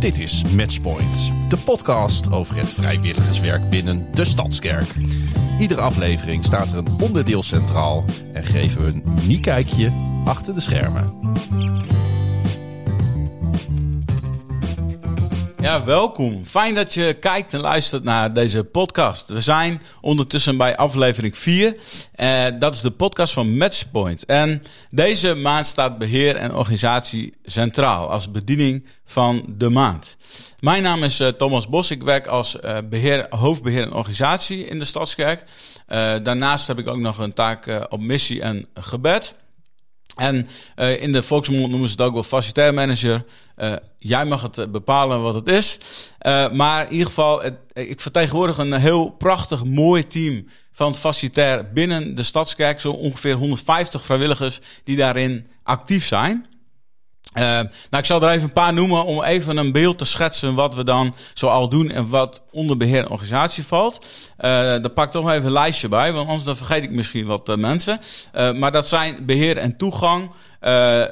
Dit is Matchpoint, de podcast over het vrijwilligerswerk binnen de Stadskerk. Iedere aflevering staat er een onderdeel centraal en geven we een uniek kijkje achter de schermen. Ja, welkom. Fijn dat je kijkt en luistert naar deze podcast. We zijn ondertussen bij aflevering 4. Uh, dat is de podcast van Matchpoint. En deze maand staat beheer en organisatie centraal als bediening van de maand. Mijn naam is uh, Thomas Bos. Ik werk als uh, beheer, hoofdbeheer en organisatie in de Stadskerk. daarnaast heb ik ook nog een taak op missie en gebed. En uh, in de volksmond noemen ze het ook wel facilitair manager. Uh, jij mag het eh, bepalen wat het is. Maar in ieder geval, ik vertegenwoordig een heel prachtig, mooi team van facilitair binnen de Stadskerk. Zo ongeveer 150 vrijwilligers die daarin actief zijn. Uh, nou, ik zal er even een paar noemen om even een beeld te schetsen wat we dan zoal doen en wat onder beheer en organisatie valt. Uh, daar pak ik toch even een lijstje bij, want anders dan vergeet ik misschien wat uh, mensen. maar dat zijn beheer en toegang,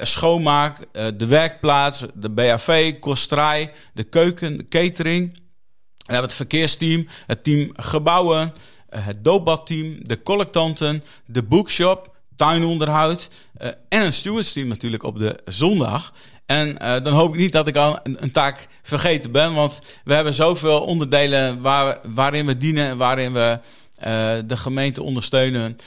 schoonmaak, de werkplaats, de BAV, kostrij, de keuken, de catering. We hebben het verkeersteam, het team gebouwen, het doopbadteam, de collectanten, de bookshop, tuinonderhoud uh, en een stewardsteam natuurlijk op de zondag. En uh, dan hoop ik niet dat ik al een, taak vergeten ben, want we hebben zoveel onderdelen waar, waarin we dienen en waarin we uh, de gemeente ondersteunen.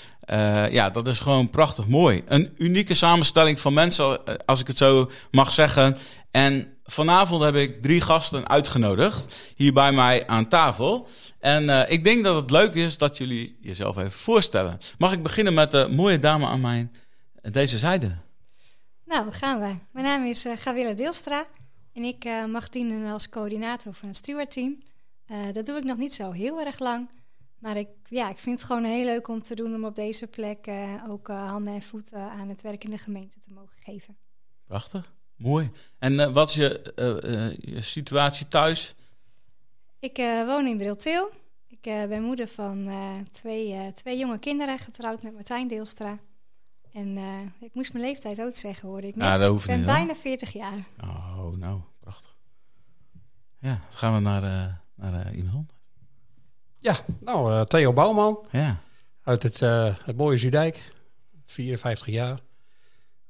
ja, dat is gewoon prachtig mooi. Een unieke samenstelling van mensen, als ik het zo mag zeggen. En vanavond heb ik drie gasten uitgenodigd hier bij mij aan tafel. En uh, ik denk dat het leuk is dat jullie jezelf even voorstellen. Mag ik beginnen met de mooie dame aan mijn deze zijde? Nou, gaan we. Mijn naam is uh, Gavilla Deelstra en ik uh, mag dienen als coördinator van het stewardteam. dat doe ik nog niet zo heel erg lang. Maar ik, ja, ik vind het gewoon heel leuk om te doen om op deze plek ook handen en voeten aan het werk in de gemeente te mogen geven. Prachtig. Mooi. En uh, wat is je, uh, je, situatie thuis? Ik woon in Briltil. Ik ben moeder van twee, twee jonge kinderen, getrouwd met Martijn Deelstra. En ik moest mijn leeftijd ook zeggen, hoorde ik net. Ja, dat hoeft ik ben niet, bijna 40 jaar. Oh, nou, prachtig. Ja, dan gaan we naar, naar iemand. Ja, nou, Theo Bouwman. Ja. Uit het, het mooie Zudijk. 54 jaar.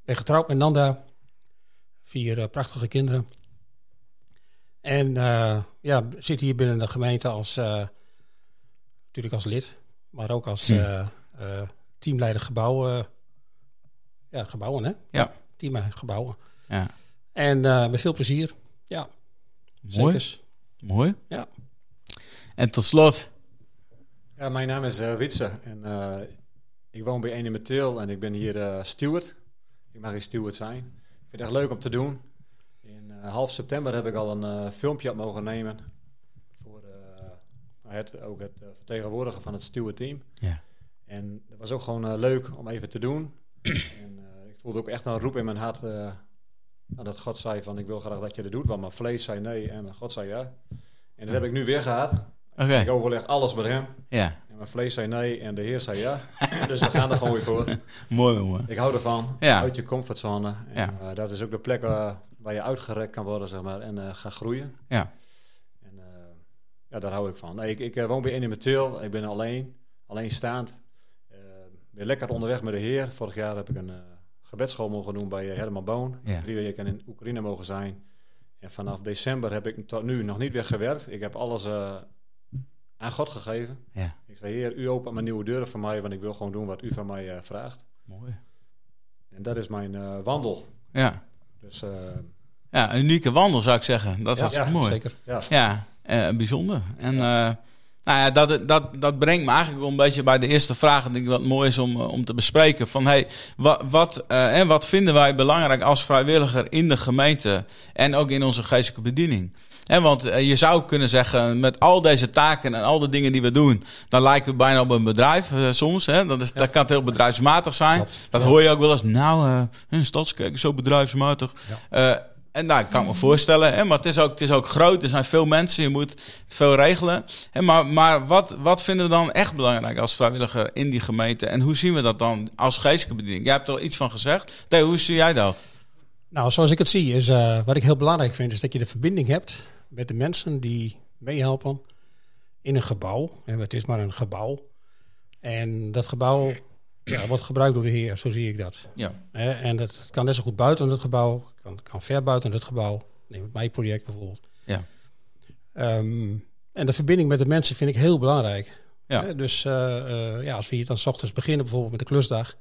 Ben getrouwd met Nanda. Vier uh, prachtige kinderen. En uh, ja, zit hier binnen de gemeente als, uh, natuurlijk als lid, maar ook als hm. teamleider gebouwen. ja, gebouwen hè? Ja. Team gebouwen. Ja. En met veel plezier. Ja. Mooi. Zekers. Mooi. Ja. En tot slot. Ja, mijn naam is Witse en ik woon bij Ene Teel en ik ben hier steward. Ik mag hier steward zijn vind het echt leuk om te doen. In uh, half september heb ik al een uh, filmpje op mogen nemen. Voor uh, het, ook het vertegenwoordigen van het steward team. Ja. En dat was ook gewoon leuk om even te doen. en ik voelde ook echt een roep in mijn hart. dat God zei van ik wil graag dat je dat doet. Want mijn vlees zei nee en God zei ja. En dat heb ik nu weer gehad. Okay. Ik overleg alles met hem. Ja. Mijn vlees zei nee en de Heer zei ja. dus we gaan er gewoon weer voor. mooi, mooi. Ik hou ervan. Ja. Uit je comfortzone. En, ja. uh, dat is ook de plek waar, waar je uitgerekt kan worden, zeg maar. En uh, gaan groeien. Ja. En uh, ja, daar hou ik van. Nee, ik, ik woon bij Inimatil. Ik ben alleen. Alleenstaand. ben lekker onderweg met de Heer. Vorig jaar heb ik een gebedsschool mogen doen bij Herman Boon. Ja. Drie weken in Oekraïne mogen zijn. En vanaf december heb ik tot nu nog niet weer gewerkt. Ik heb alles aan God gegeven. Ja. Ik zei, Heer, u opent mijn nieuwe deuren voor mij, want ik wil gewoon doen wat u van mij uh, vraagt. Mooi. En dat is mijn uh, wandel. Ja. Dus, uh, ja, een unieke wandel zou ik zeggen. Dat is ja, mooi. Zeker. Ja, ja bijzonder. En ja. nou ja, dat, dat, dat brengt me eigenlijk wel een beetje bij de eerste vraag. Denk ik wat mooi is om, om te bespreken. Van hey, wat, wat, en wat vinden wij belangrijk als vrijwilliger in de gemeente en ook in onze geestelijke bediening? En want je zou kunnen zeggen, met al deze taken en al de dingen die we doen, dan lijken we bijna op een bedrijf uh, soms. Hè? Dat, is, ja. dat kan heel bedrijfsmatig zijn. Klopt. Dat hoor je ook wel eens. Nou, uh, een is zo bedrijfsmatig. Ja. Uh, en daar kan ik me voorstellen. Hè? Maar het is, ook, het is ook groot. Er zijn veel mensen. Je moet veel regelen. Hè? Maar, maar wat, wat vinden we dan echt belangrijk als vrijwilliger in die gemeente? En hoe zien we dat dan als geestelijke bediening? Jij hebt er iets van gezegd. Hoe zie jij dat? Nou, zoals ik het zie, is uh, wat ik heel belangrijk vind, is dat je de verbinding hebt met de mensen die meehelpen in een gebouw. En het is maar een gebouw. En dat gebouw ja, wordt gebruikt door de Heer, zo zie ik dat. Ja. en dat kan net zo goed buiten het gebouw, kan, kan ver buiten het gebouw. Neem het mijn project bijvoorbeeld. Ja. Ehm, en de verbinding met de mensen vind ik heel belangrijk. Ja. dus uh, uh, ja, als we hier dan s ochtends beginnen, bijvoorbeeld met de klusdag,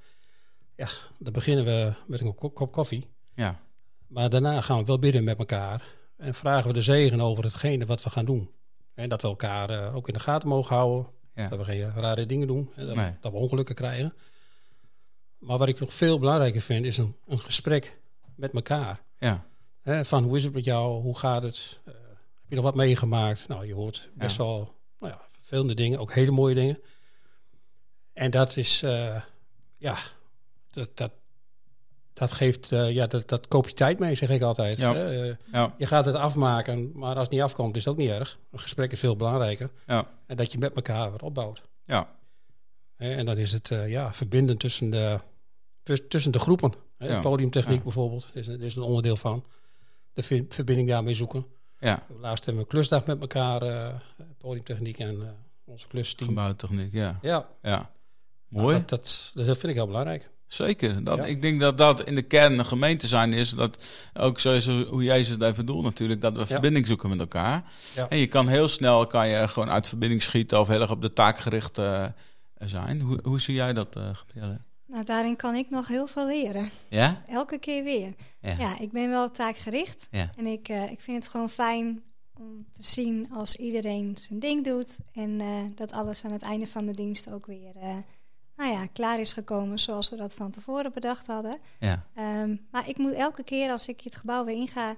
ja, dan beginnen we met een kop koffie. Ja. Maar daarna gaan we wel bidden met elkaar en vragen we de zegen over hetgene wat we gaan doen. En dat we elkaar uh, ook in de gaten mogen houden. Ja. Dat we geen rare dingen doen. En dat, Nee. dat we ongelukken krijgen. Maar wat ik nog veel belangrijker vind, is een, een gesprek met elkaar. Ja. Van hoe is het met jou? Hoe gaat het? Eh, heb je nog wat meegemaakt? Nou, je hoort best Ja. wel nou ja, vervelende dingen, ook hele mooie dingen. En dat is, eh, ja, dat, dat, dat geeft, eh, ja, dat, dat koop je tijd mee, zeg ik altijd. Ja. hè. Eh, Ja. je gaat het afmaken, maar als het niet afkomt, is het ook niet erg. Een gesprek is veel belangrijker. Ja. En dat je met elkaar wat opbouwt. Ja. En dan is het eh, ja, verbinden tussen de, tus- tussen de groepen. Hè, Ja. Podiumtechniek bijvoorbeeld is, is een onderdeel van. De verbinding daarmee zoeken. Ja. Laatst hebben we een klusdag met elkaar, podiumtechniek en onze klusteam. Gebouwtechniek, ja. Ja, Ja. Mooi. Dat, dat, dat vind ik heel belangrijk. Zeker. Dat, Ja. Ik denk dat dat in de kern een gemeente zijn is. Dat ook zoals hoe Jezus het even bedoelt natuurlijk. Dat we verbinding zoeken met elkaar. Ja. En je kan heel snel kan je gewoon uit verbinding schieten. Of heel erg op de taak gericht eh, zijn. Hoe, hoe zie jij dat, eh Gabrielle? Nou, daarin kan ik nog heel veel leren. Ja? Elke keer weer. Ja. Ja, ik ben wel taakgericht. Ja. En ik, eh, ik vind het gewoon fijn om te zien als iedereen zijn ding doet. En eh, dat alles aan het einde van de dienst ook weer eh, nou ja, klaar is gekomen zoals we dat van tevoren bedacht hadden. Ja. Ehm, maar ik moet elke keer als ik het gebouw weer inga,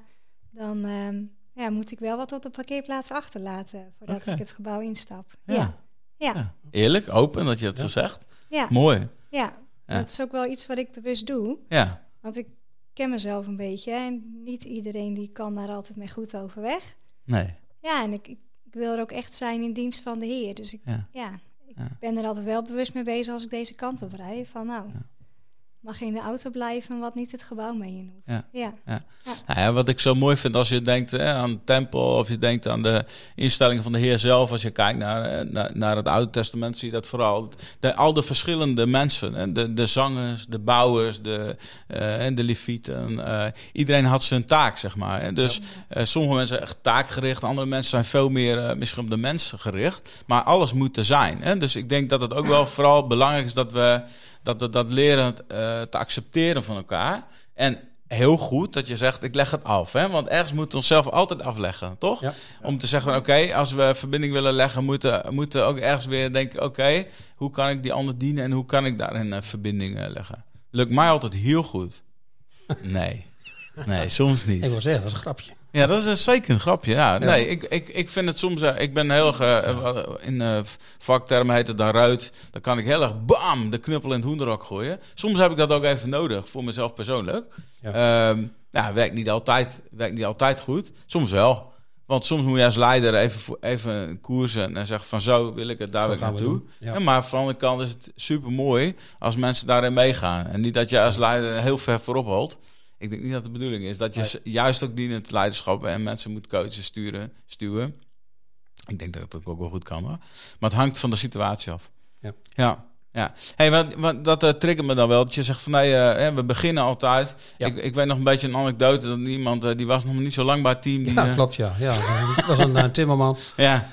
dan ehm, ja, moet ik wel wat op de parkeerplaats achterlaten voordat ik het gebouw instap. Ja. Ja, ja, ja. Ja. Eerlijk, open dat je het zo zegt. ja, Mooi. ja. Ja. Dat is ook wel iets wat ik bewust doe. Ja. Want ik ken mezelf een beetje en niet iedereen die kan daar altijd mee goed overweg. Nee. Ja, en ik, ik, ik wil er ook echt zijn in dienst van de Heer. Dus ik, Ja. Ik ben er altijd wel bewust mee bezig als ik deze kant op rij. Van nou, mag je in de auto blijven wat niet het gebouw mee in hoeft. Ja. ja. Nou ja, wat ik zo mooi vind als je denkt hè, aan de tempel of je denkt aan de instellingen van de Heer zelf. Als je kijkt naar, eh, naar, naar het Oude Testament zie je dat vooral. De, al de verschillende mensen, hè, de, de zangers, de bouwers, de, eh, en de levieten. eh, iedereen had zijn taak, zeg maar. En dus sommige mensen zijn echt taakgericht, andere mensen zijn veel meer misschien op de mens gericht. Maar alles moet er zijn. Hè? Dus ik denk dat het ook wel vooral belangrijk is dat we dat, dat, dat leren eh, te accepteren van elkaar. En heel goed dat je zegt, ik leg het af. Hè? Want ergens moeten we onszelf altijd afleggen, toch? Ja. Om te zeggen, van, oké, als we verbinding willen leggen, moeten moeten we ook ergens weer denken, oké, hoe kan ik die ander dienen en hoe kan ik daarin een verbinding eh, leggen? Lukt mij altijd heel goed. Nee. Nee, soms niet. Ik wil zeggen, dat is een grapje. Ja, dat is een- zeker een grapje. Ja, nee, ik, ik, ik vind het soms. eh, ik ben heel erg. eh, in eh, vaktermen heet het dan ruit. Dan kan ik heel erg bam de knuppel in het hoenderok gooien. Soms heb ik dat ook even nodig voor mezelf persoonlijk. Ja. Ja, werkt niet altijd, werkt niet altijd goed. Soms wel. Want soms moet je als leider even, even koersen en zeggen van zo wil ik het, daar wil ik naartoe. Ja, maar van de andere kant is het super mooi als mensen daarin meegaan. En niet dat je als leider heel ver voorop holt. Ik denk niet dat de bedoeling is dat je Nee. juist ook dienend leiderschap en mensen moet coachen, sturen, stuwen. Ik denk dat dat ook wel goed kan hoor. Maar het hangt van de situatie af. Ja. Ja. Ja, hey, wat, wat, dat uh, triggert me dan wel. Dat je zegt van nee, uh, hè, we beginnen altijd. Ja. Ik, ik weet nog een beetje een anekdote dat iemand uh, die was nog niet zo lang bij het team. Die, Ja, uh, klopt, ja. ja. Dat was een, eh, timmerman. Ja,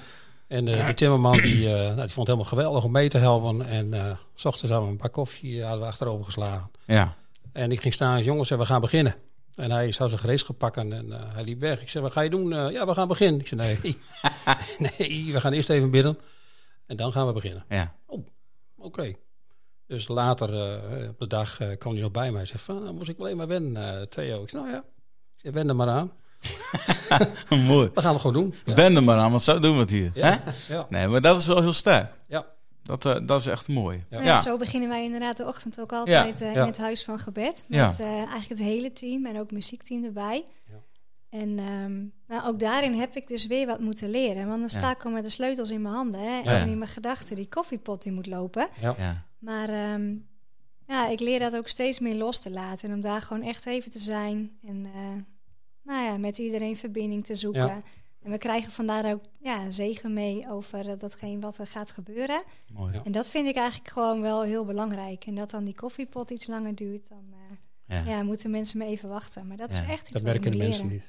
En eh, de timmerman die, eh, nou, die vond het helemaal geweldig om mee te helpen. En eh s ochtends hadden we een bak koffie eh, hadden we achterover geslagen. ja, En ik ging staan, jongens, en we gaan beginnen. En hij zou zijn gereedschap pakken en eh, hij liep weg. Ik zei, wat ga je doen? Eh, ja, we gaan beginnen. Ik zei, nee, nee, we gaan eerst even bidden. En dan gaan we beginnen. ja. Oké. Dus later eh, op de dag kwam hij nog bij mij. Hij zei, van, dan moest ik alleen maar wennen, Theo. Ik zei, nou ja, ik zei, wen er maar aan. Mooi. Dat gaan we gewoon doen. Ja. Wend er maar aan, want zo doen we het hier. Ja. Hè? Ja. Nee, maar dat is wel heel sterk. Ja. Dat, eh, dat is echt mooi. Ja. Zo beginnen wij inderdaad de ochtend ook altijd eh, in het huis van gebed. Met Ja. eh, eigenlijk het hele team en ook muziekteam erbij. Ja. En ehm, nou, ook daarin heb ik dus weer wat moeten leren. Want dan Ja. sta ik al met de sleutels in mijn handen. Hè, Ja. En in mijn gedachten die koffiepot die moet lopen. Ja. Maar ehm, ja, ik leer dat ook steeds meer los te laten. En om daar gewoon echt even te zijn. En eh, nou ja, met iedereen verbinding te zoeken. En we krijgen vandaar ook ja, zegen mee over eh, datgene wat er gaat gebeuren. Mooi. Ja. En dat vind ik eigenlijk gewoon wel heel belangrijk. En dat dan die koffiepot iets langer duurt, dan eh, Ja. ja. moeten mensen me even wachten. Maar dat Ja, is echt iets Dat merken de mensen niet.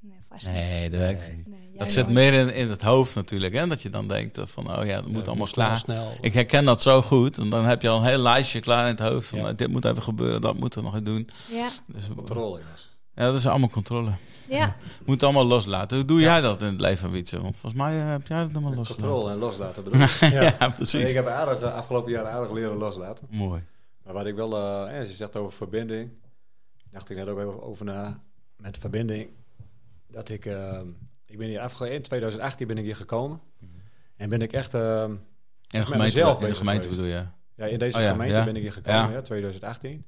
Nee, vast niet. Nee, dat werkt niet. Nee, Dat zit meer in, in het hoofd natuurlijk, hè? Dat je dan denkt eh, van, oh ja, dat moet Ja, allemaal snel, klaar. snel. Ik herken dat zo goed. En dan heb je al een heel lijstje klaar in het hoofd. Van, Ja. dit moet even gebeuren, dat moeten we nog even doen. Ja, Dus, Controle, jongens. Ja, dat is allemaal controle. ja. Moet allemaal loslaten. Hoe doe jij dat in het leven, Wietse? Want volgens mij eh, heb jij dat allemaal losgelaten. Controle en loslaten bedoel ik. ja, Ik precies. heb aardig, de afgelopen jaren aardig leren loslaten. Mooi. Maar wat ik wel, eh, als je zegt over verbinding, dacht ik net ook even over na met verbinding. Dat ik, eh, ik ben hier afge in 2018 ben ik hier gekomen. En ben ik echt, eh, In de met gemeente, mezelf in de gemeente bedoel je? ja, in deze Oh ja, gemeente ja. ben ik hier gekomen, Ja. ja. 2018.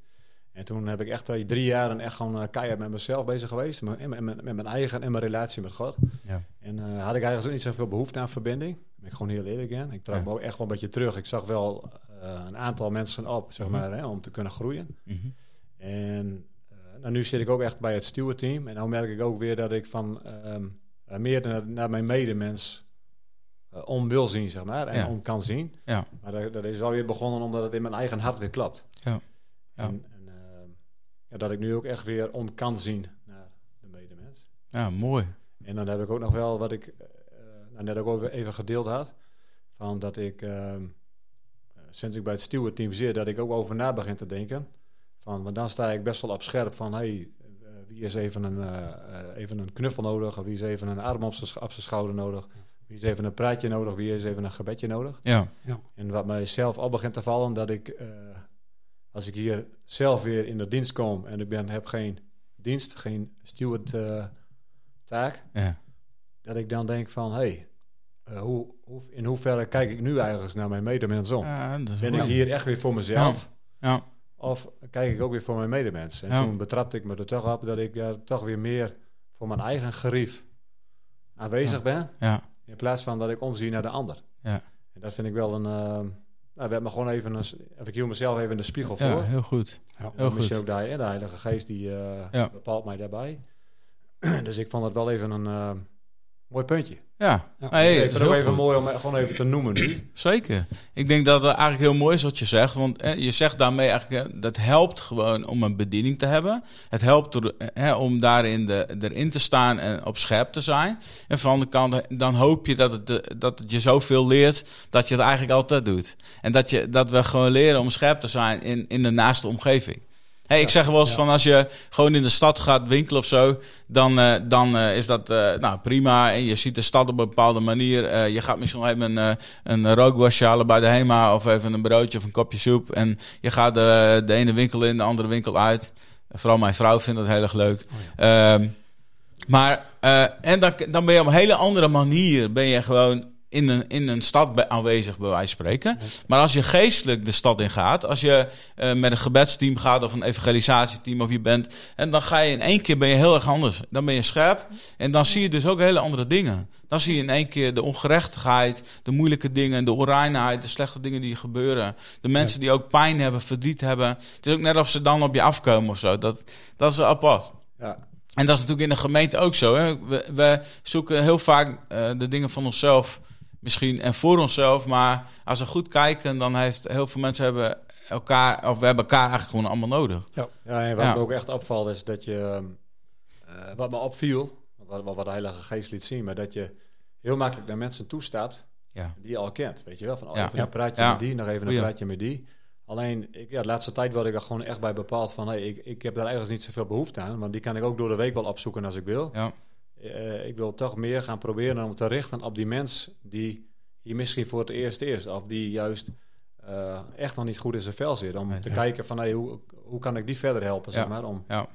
En toen heb ik echt drie jaar echt gewoon eh, keihard met mezelf bezig geweest. Met, met, met, met mijn eigen en mijn relatie met God. Ja. En eh, had ik eigenlijk ook niet zoveel behoefte aan verbinding. Ben ik gewoon heel eerlijk in. Ik trok Ja. me ook echt wel een beetje terug. Ik zag wel eh, een aantal mensen op, zeg Mhm. maar, hè, om te kunnen groeien. Mhm. En nou, nu zit ik ook echt bij het stewardteam. En nu merk ik ook weer dat ik van ehm, eh, meer naar, naar mijn medemens om wil zien, zeg maar. En Ja. om kan zien. Ja. Maar dat, dat is wel weer begonnen omdat het in mijn eigen hart weer klopt. Ja. Ja. En, en ja, dat ik nu ook echt weer om kan zien naar de medemens. Ja, mooi. En dan heb ik ook nog wel wat ik eh, nou, net ook al even gedeeld had. Van dat ik, ehm, eh, sinds ik bij het stewardteam zit, dat ik ook over na begin te denken. Van, want dan sta ik best wel op scherp van, hey, eh, wie is even een, eh, eh, even een knuffel nodig? Of wie is even een arm op zijn op schouder nodig? Wie is even een praatje nodig? Wie is even een gebedje nodig? Ja. En wat mij zelf al begint te vallen, dat ik, eh, als ik hier zelf weer in de dienst kom en ik ben, heb geen dienst, geen steward eh, taak, Ja. dat ik dan denk van, hé, hey, eh, hoe, hoe, in hoeverre kijk ik nu eigenlijk naar mijn medemens om? Ja, Ben ik hier echt weer voor mezelf? Ja. Of kijk ik ook weer voor mijn medemens? En toen betrapte ik me er toch op dat ik daar toch weer meer voor mijn eigen gerief aanwezig ben. Ja. In plaats van dat ik omzie naar de ander. Ja. En dat vind ik wel een... Uh, nou, werd me gewoon even een... Ik hier mezelf even in de spiegel ja, voor. heel goed. Ja. Heel Misschien goed. ook de, de Heilige Geest die Ja. bepaalt mij daarbij. dus ik vond het wel even een eh, mooi puntje. Ja. Ja. Hey, dat vind is het ook even goed. mooi om gewoon even te noemen nu. Zeker. Ik denk dat het eigenlijk heel mooi is wat je zegt. Want eh, je zegt daarmee eigenlijk, eh, dat helpt gewoon om een bediening te hebben. Het helpt door, eh, om daarin de, erin te staan en op scherp te zijn. En van de kant, dan hoop je dat het, eh, dat het je zoveel leert dat je het eigenlijk altijd doet. En dat, je, dat we gewoon leren om scherp te zijn in, in de naaste omgeving. Hey, ik zeg wel eens ja. van als je gewoon in de stad gaat winkelen of zo, dan, eh, dan eh, is dat eh, nou, prima. En je ziet de stad op een bepaalde manier. Je gaat misschien even een, een rookworstje halen bij de HEMA of even een broodje of een kopje soep. En je gaat de, de ene winkel in, de andere winkel uit. Vooral mijn vrouw vindt dat heel erg leuk. Ehm, maar, en dan, dan ben je op een hele andere manier ben je gewoon in een, in een stad aanwezig, bij wijze van spreken. Maar als je geestelijk de stad in gaat, als je eh, met een gebedsteam gaat of een evangelisatieteam of je bent, en dan ga je in één keer ben je heel erg anders. Dan ben je scherp en dan zie je dus ook hele andere dingen. Dan zie je in één keer de ongerechtigheid, de moeilijke dingen, de onreinheid, de slechte dingen die gebeuren. De mensen die ook pijn hebben, verdriet hebben. Het is ook net of ze dan op je afkomen of zo. Dat, dat is apart. Ja, En dat is natuurlijk in de gemeente ook zo. Hè? We, we zoeken heel vaak eh, de dingen van onszelf misschien en voor onszelf. Maar als we goed kijken, dan heeft heel veel mensen hebben elkaar, of we hebben elkaar eigenlijk gewoon allemaal nodig. ja en wat Ja. me ook echt opvalt is dat je... eh, wat me opviel, wat, wat, de Heilige Geest liet zien, maar dat je heel makkelijk naar mensen toestapt Ja. die je al kent. Weet je wel, van oh, Ja. even Ja. een praatje Ja. met die, nog even een Goeie. praatje met die. Alleen, ik, ja, de laatste tijd word ik er gewoon echt bij bepaald van... Hey, ik, ik heb daar eigenlijk niet zoveel behoefte aan, want die kan ik ook door de week wel opzoeken als ik wil. Ja. Eh, ik wil toch meer gaan proberen om te richten op die mens die hier misschien voor het eerst is. Of die juist eh, echt nog niet goed in zijn vel zit. Om te ja. kijken van hey, hoe, hoe kan ik die verder helpen, zeg maar. Om Ja.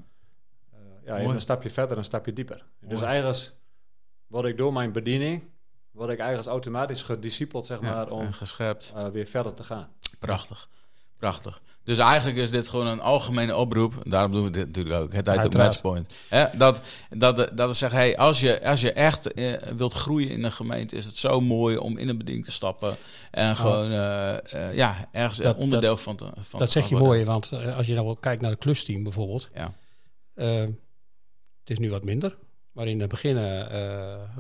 eh, ja, een stapje verder, een stapje dieper. Dus eigenlijk word ik door mijn bediening, word ik eigenlijk automatisch gediscipeld, zeg maar, om gescherpt. weer verder te gaan. Prachtig. Prachtig. Dus eigenlijk is dit gewoon een algemene oproep. Daarom doen we dit natuurlijk ook. Het ook Uiteraard. Matchpoint. Hè? Dat, dat, dat is zeggen, hey, als, je, als je echt eh, wilt groeien in een gemeente, is het zo mooi om in een bediening te stappen. En gewoon eh, eh, ja, ergens Dat- onderdeel van te van dat zeg je mooi, want als je nou kijkt naar het klusteam bijvoorbeeld. Ja. het is nu wat minder. Maar in het begin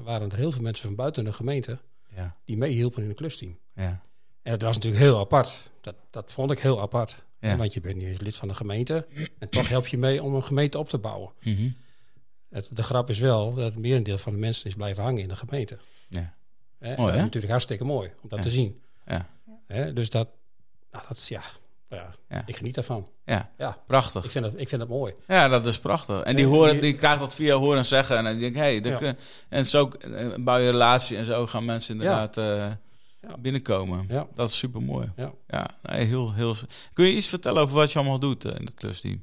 waren er heel veel mensen van buiten de gemeente Ja, die meehielpen in het klusteam. ja, En dat was natuurlijk heel apart. Dat, dat vond ik heel apart. Ja. Want je bent niet eens lid van de gemeente. En toch help je mee om een gemeente op te bouwen. Mhm. Het, de grap is wel dat het merendeel van de mensen is blijven hangen in de gemeente. ja. Hè? Mooi, hè? natuurlijk hartstikke mooi om dat Ja. te zien. Ja. Hè? Dus dat, nou, dat is ja, ja, Ja. ik geniet daarvan. ja. Ja, prachtig. ik vind dat, ik vind dat mooi. Ja, dat is prachtig. En die, En horen, die- krijgt dat via horen en zeggen. En dan denk ik, hé, hey, Ja. en zo eh, bouw je een relatie en zo gaan mensen inderdaad eh, Ja. binnenkomen. Ja. Dat is super mooi. Ja. Ja, nee, heel, heel. Kun je iets vertellen over wat je allemaal doet eh, in het klusteam?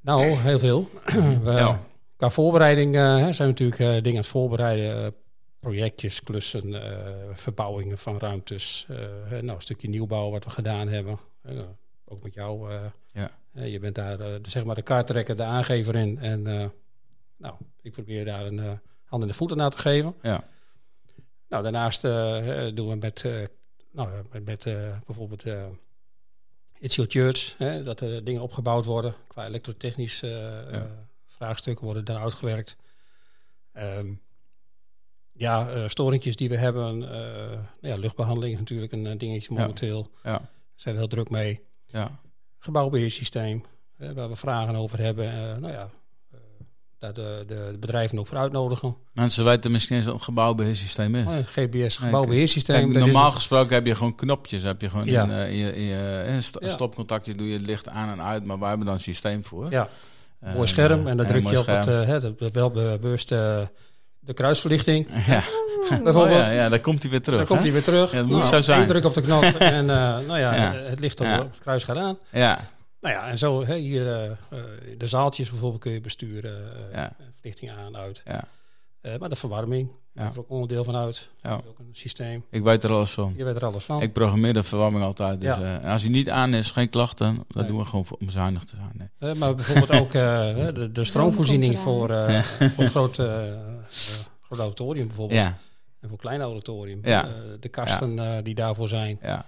Nou, heel veel. We-. Qua voorbereiding eh, zijn we natuurlijk eh, dingen aan het voorbereiden. projectjes, klussen, eh, verbouwingen van ruimtes. nou, een stukje nieuwbouw wat we gedaan hebben. Eh, ook met jou. Ja. je bent daar de, zeg maar de kaarttrekker, de aangever in. En nou, ik probeer daar een hand in de voeten naar te geven. Ja. Nou, daarnaast eh, doen we met, eh, nou, met, met eh, bijvoorbeeld It's Your Church, hè, dat er dingen opgebouwd worden qua elektrotechnisch eh, vraagstukken worden daar uitgewerkt. Ehm, ja, eh storingjes die we hebben, nou ja, luchtbehandeling is natuurlijk een dingetje momenteel. Ja. Daar zijn we heel druk mee. Ja. Gebouwbeheersysteem, eh, waar we vragen over hebben. nou ja, daar de, de, de bedrijven ook voor uitnodigen. Mensen weten misschien eens wat een gebouwbeheersysteem is. Oh, een GBS, Nee, gebouwbeheersysteem. Kijk, dat is normaal het- gesproken heb je gewoon knopjes. Heb je gewoon Ja. in, eh, in je, in je in st- Ja. stopcontactje doe je het licht aan en uit. Maar wij hebben dan een systeem voor. Ja, Eh, mooi scherm. En dan druk je op het, scherm. eh, hè, dat dat wel bewust eh, de kruisverlichting. ja. Bijvoorbeeld. Oh, ja, ja, dan komt hij weer terug. Dan komt hij weer terug. Ja, dat moet Nou, zo zijn. druk op de knop en eh, nou ja, Ja. eh, het licht op Ja. het kruis gaat aan. Ja, Nou ja, en zo hè, hier eh, eh, de zaaltjes bijvoorbeeld kun je besturen. eh, Ja. Verlichting aan, uit. ja, maar de verwarming, Ja. maakt er ook onderdeel van uit. Ja. Ook een systeem. ik weet er alles van. Je weet er alles van. Ik programmeer de verwarming altijd. Dus, Ja. en als hij niet aan is, geen klachten. Dat Nee. doen we gewoon om zuinig te zijn. Nee. Maar bijvoorbeeld ook de, de stroomvoorziening voor, eh voor grote, groot auditorium bijvoorbeeld. En voor klein auditorium. Ja. De kasten die daarvoor zijn. ja.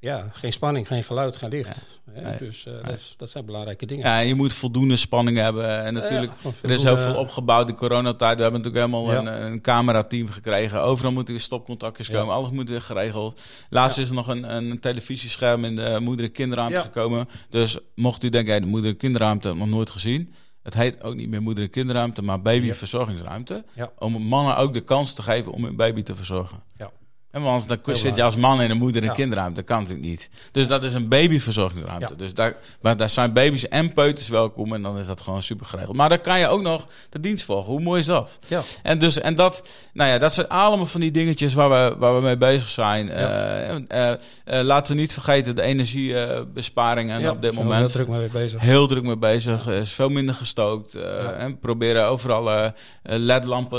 Ja, geen spanning, geen geluid, geen licht. Hè. Dus eh, dat, is- dat zijn belangrijke dingen. ja, je moet voldoende spanning hebben. En natuurlijk, Ja, er is heel veel opgebouwd in coronatijd. We hebben natuurlijk helemaal een, een camerateam gekregen. Overal moeten weer stopcontactjes komen. Alles moet weer geregeld. Laatst is er nog een, een televisiescherm in de moeder- en kinderruimte gekomen. Dus mocht u denken, hey, de moeder- en kinderruimte nog nooit gezien. Het heet ook niet meer moeder- en kinderruimte, maar babyverzorgingsruimte. Om mannen ook de kans te geven om hun baby te verzorgen. Ja. En want dan Heel zit je als man in een moeder- en Ja. kinderruimte. Dat kan natuurlijk niet. Dus dat is een babyverzorgingsruimte. Ja. Dus daar, maar daar zijn baby's en peuters welkom. En dan is dat gewoon super geregeld. Maar dan kan je ook nog de dienst volgen. Hoe mooi is dat? Ja. En, dus, en dat, nou ja, dat zijn allemaal van die dingetjes waar we, waar we mee bezig zijn. Ja. Eh, en, eh, eh, laten we niet vergeten de energiebesparingen. en op dit moment heel druk mee bezig. heel druk mee bezig. Is veel minder gestookt. En proberen overal ledlampen.